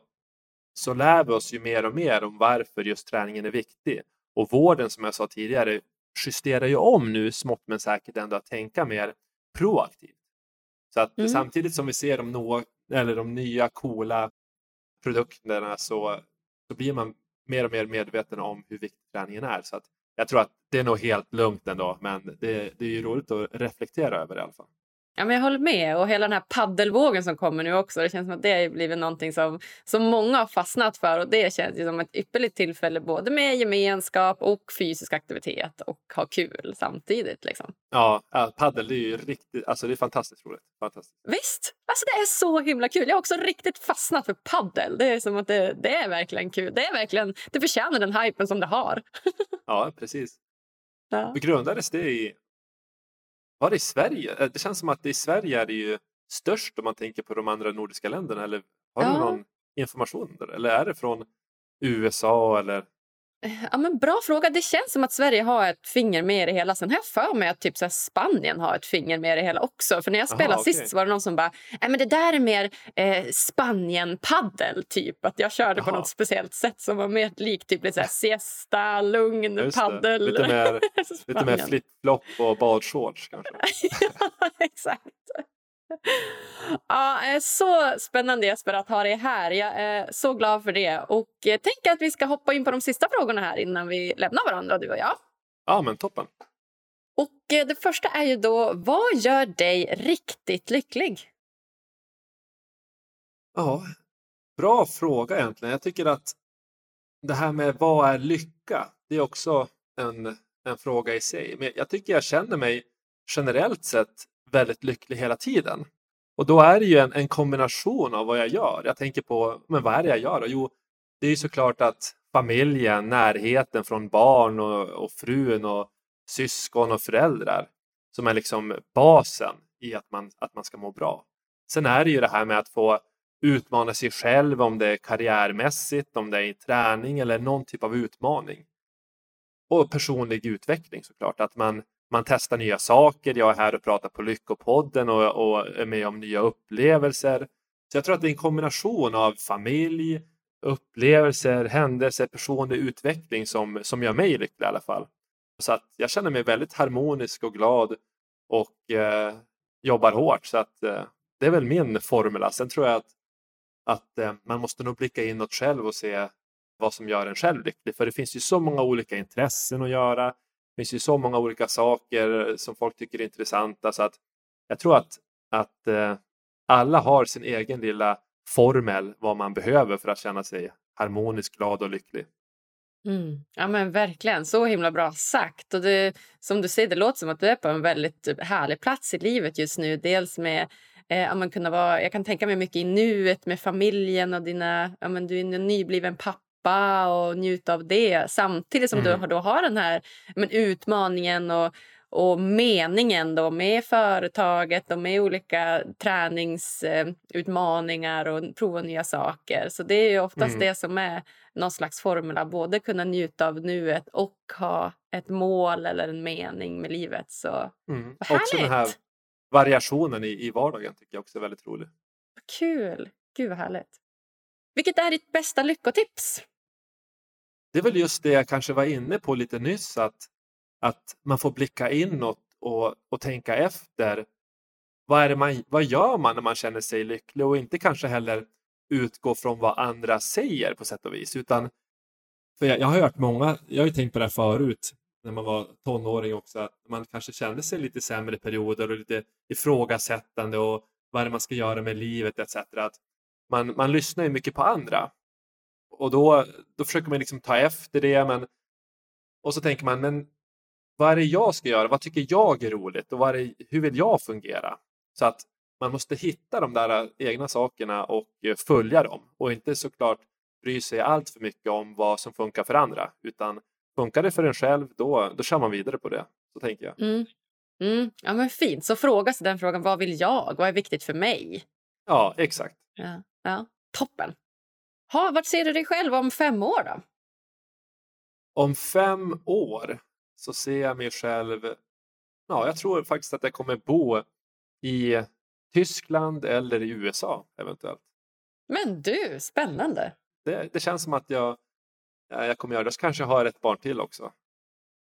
så lär vi oss ju mer och mer om varför just träningen är viktig. Och vården, som jag sa tidigare, justerar ju om nu smått men säkert ändå att tänka mer proaktivt. Så att Mm. samtidigt som vi ser de, nå, eller de nya coola produkterna så, så blir man mer och mer medveten om hur viktig träningen är. Så att jag tror att det är nog helt lugnt ändå, men det, det är ju roligt att reflektera över det i alla fall. Ja, men jag håller med. Och hela den här paddelvågen som kommer nu också. Det känns som att det har blivit någonting som, som många har fastnat för. Och det känns ju som ett ypperligt tillfälle både med gemenskap och fysisk aktivitet och ha kul samtidigt. Liksom. Ja, paddel är ju riktigt, alltså det är fantastiskt roligt. Fantastiskt. Visst, alltså det är så himla kul. Jag har också riktigt fastnat för paddel. Det är som att det, det är verkligen kul. Det är verkligen, det förtjänar den hypen som det har. [LAUGHS] Ja, precis. Ja. Grundades det i, var det i Sverige? Eh, Det känns som att i Sverige är det ju störst om man tänker på de andra nordiska länderna. Eller har du Ja. någon information? Där? Eller är det från USA eller? Ja, men bra fråga. Det känns som att Sverige har ett finger med i det hela. Sen har jag för mig att typ så Spanien har ett finger med i det hela också. För när jag Aha, spelade okej. sist så var det någon som bara Nej, men det där är mer eh, Spanien-paddel, typ. Att jag körde på Jaha. något speciellt sätt som var mer likt typ lite siesta, lugn, Just det. paddel. Lite mer, [LAUGHS] lite mer flip-flop och badshorts kanske? [LAUGHS] ja, exakt. [LAUGHS] Ja, eh, så spännande Jesper att ha dig här. Jag är så glad för det. Och eh, tänk att vi ska hoppa in på de sista frågorna här innan vi lämnar varandra, du och jag. Ja, men toppen. Och eh, det första är ju då, vad gör dig riktigt lycklig? Ja, bra fråga egentligen. Jag tycker att det här med vad är lycka? Det är också en, en fråga i sig. Men jag tycker jag känner mig generellt sett väldigt lycklig hela tiden. Och då är det ju en, en kombination av vad jag gör. Jag tänker på, men vad är det jag gör? Och Jo, det är ju såklart att familjen, närheten från barn och, och frun och syskon och föräldrar som är liksom basen i att man, att man ska må bra. Sen är det ju det här med att få utmana sig själv, om det är karriärmässigt, om det är i träning eller någon typ av utmaning. Och personlig utveckling såklart, att man, man testar nya saker. Jag är här och pratar på Lyckopodden och, och är med om nya upplevelser. Så jag tror att det är en kombination av familj, upplevelser, händelser, personlig utveckling som, som gör mig lycklig i alla fall. Så att jag känner mig väldigt harmonisk och glad och eh, jobbar hårt. Så att eh, det är väl min formula. Sen tror jag att, att eh, man måste nog blicka inåt själv och se vad som gör en själv lycklig. För det finns ju så många olika intressen att göra. Det finns ju så många olika saker som folk tycker är intressanta. Så att jag tror att, att eh, alla har sin egen lilla formel vad man behöver för att känna sig harmonisk, glad och lycklig. Mm. Ja, men verkligen. Så himla bra sagt. Och det, som du säger, det låter som att du är på en väldigt härlig plats i livet just nu. Dels med eh, ja, kunna vara, jag kan tänka mig mycket i nuet med familjen och dina, ja, men du är en nybliven pappa och njuta av det. Samtidigt som Mm. du då har den här men utmaningen och, och meningen då med företaget och med olika träningsutmaningar och prova nya saker. Så det är ju oftast Mm. det som är någon slags formel. Både kunna njuta av nuet och ha ett mål eller en mening med livet. Så Mm. Också den här variationen i, i vardagen tycker jag också är väldigt rolig. kul! Gud vad härligt. Vilket är ditt bästa lyckotips? Det är väl just det jag kanske var inne på lite nyss, att, att man får blicka inåt och, och tänka efter. Vad, är det man, vad gör man när man känner sig lycklig och inte kanske heller utgå från vad andra säger på sätt och vis. Utan, för jag, jag har hört många, jag har ju tänkt på det här förut när man var tonåring också, att man kanske kände sig lite sämre i perioder och lite ifrågasättande och vad är det man ska göra med livet etc. Att man, man lyssnar ju mycket på andra. Och då, då försöker man liksom ta efter det. Men, och så tänker man, men vad är det jag ska göra? Vad tycker jag är roligt och vad är det, hur vill jag fungera? Så att man måste hitta de där egna sakerna och eh, följa dem och inte såklart bry sig allt för mycket om vad som funkar för andra utan funkar det för en själv då, då kör man vidare på det. Så tänker jag. Mm. Mm. Ja, men fint. Så fråga sig den frågan. Vad vill jag? Vad är viktigt för mig? Ja, exakt. Ja, ja. Toppen. Ha, vart ser du dig själv om fem år då? Om fem år så ser jag mig själv... Ja, jag tror faktiskt att jag kommer bo i Tyskland eller i USA eventuellt. Men du, spännande. Det, det känns som att jag, jag kommer göra det. Så kanske jag har ett barn till också.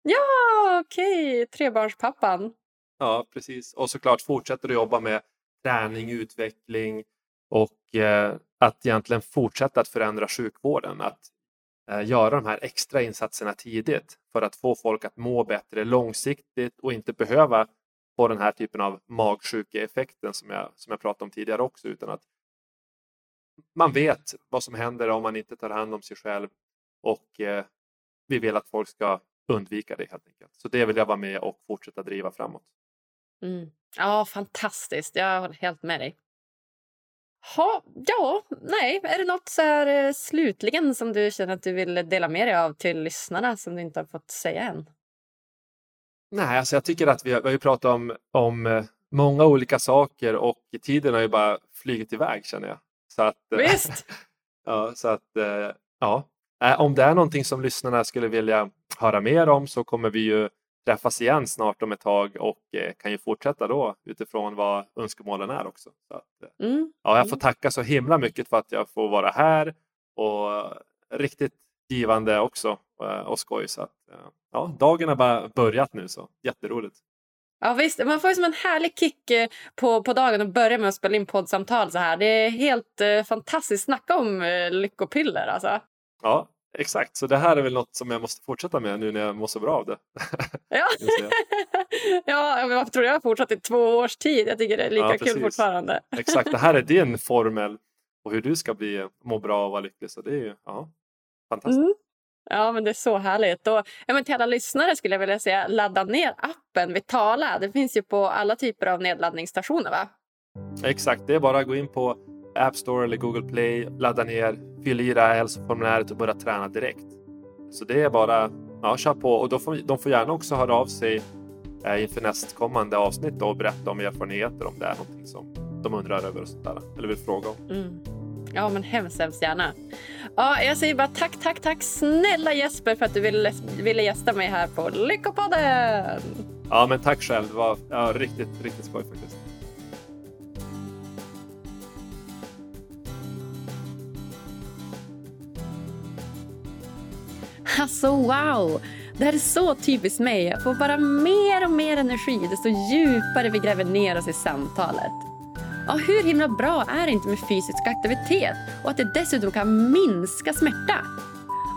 Ja, okej. Okay. Trebarnspappan. Ja, precis. Och såklart fortsätter att jobba med träning, utveckling och Eh, att egentligen fortsätta att förändra sjukvården. Att eh, göra de här extra insatserna tidigt för att få folk att må bättre långsiktigt och inte behöva få den här typen av magsjukeeffekten som jag, som jag pratade om tidigare också utan att man vet vad som händer om man inte tar hand om sig själv och eh, vi vill att folk ska undvika det helt enkelt. Så det vill jag vara med och fortsätta driva framåt. Mm. Ja, fantastiskt. Jag håller helt med dig. Ha, ja, nej. Är det något så här, eh, slutligen som du känner att du vill dela med dig av till lyssnarna som du inte har fått säga än? Nej, alltså jag tycker att vi har, vi har pratat om, om eh, många olika saker och tiden har ju bara flugit iväg känner jag. Så att, eh, Visst! [LAUGHS] ja, så att, ja. Om det är någonting som lyssnarna skulle vilja höra mer om så kommer vi ju träffas igen snart om ett tag och kan ju fortsätta då utifrån vad önskemålen är också. Så att, mm. ja, jag får mm. tacka så himla mycket för att jag får vara här och riktigt givande också och skoj. Så att, ja, dagen har bara börjat nu så jätteroligt. Ja visst, man får ju som en härlig kick på, på dagen och börja med att spela in poddsamtal så här. Det är helt eh, fantastiskt. Snacka om eh, lyckopiller alltså. Ja, exakt. Så det här är väl något som jag måste fortsätta med nu när jag mår så bra av det. ja, [LAUGHS] [LAUGHS] ja jag tror jag har fortsatt i två års tid. Jag tycker det är lika ja, kul fortfarande. [LAUGHS] exakt, det här är din formel på hur du ska bli, må bra och vara lycklig. Så det är ju ja, fantastiskt. Mm. Ja, men det är så härligt. Och, ja, men till alla lyssnare skulle jag vilja säga ladda ner appen Vitala. Det finns ju på alla typer av nedladdningsstationer, va? Exakt, det är bara att gå in på App Store eller Google Play, ladda ner, fyll i det här hälsoformuläret och börja träna direkt. Så det är bara ja, kör på och då får, de får gärna också höra av sig eh, inför nästkommande avsnitt och berätta om erfarenheter om det är någonting som de undrar över och sådär, eller vill fråga om. Mm. Ja, men hemskt, hemskt gärna. Ja, jag säger bara tack, tack, tack snälla Jesper för att du ville, ville gästa mig här på Lyckopodden. Ja, men tack själv. Det var ja, riktigt, riktigt skoj faktiskt. Alltså wow! Det här är så typiskt mig. Jag får bara mer och mer energi desto djupare vi gräver ner oss i samtalet. Ja, hur himla bra är det inte med fysisk aktivitet och att det dessutom kan minska smärta?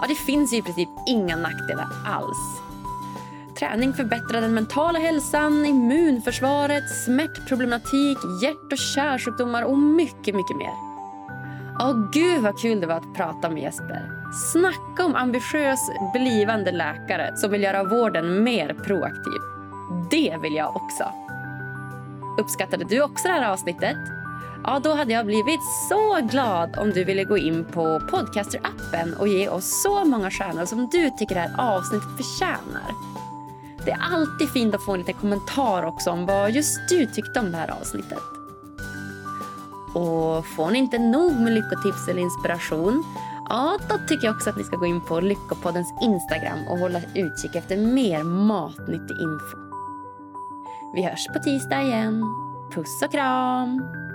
Ja, det finns ju i princip inga nackdelar alls. Träning förbättrar den mentala hälsan, immunförsvaret, smärtproblematik, hjärt och kärlsjukdomar och mycket, mycket mer. Åh, gud vad kul det var att prata med Jesper. Snacka om ambitiös blivande läkare som vill göra vården mer proaktiv. Det vill jag också. Uppskattade du också det här avsnittet? Ja, då hade jag blivit så glad om du ville gå in på Podcaster-appen och ge oss så många stjärnor som du tycker det här avsnittet förtjänar. Det är alltid fint att få en liten kommentar också om vad just du tyckte om det här avsnittet. Och får ni inte nog med lyckotips eller inspiration Ja, då tycker jag också att ni ska gå in på Lyckopoddens Instagram och hålla utkik efter mer matnyttig info. Vi hörs på tisdag igen. Puss och kram!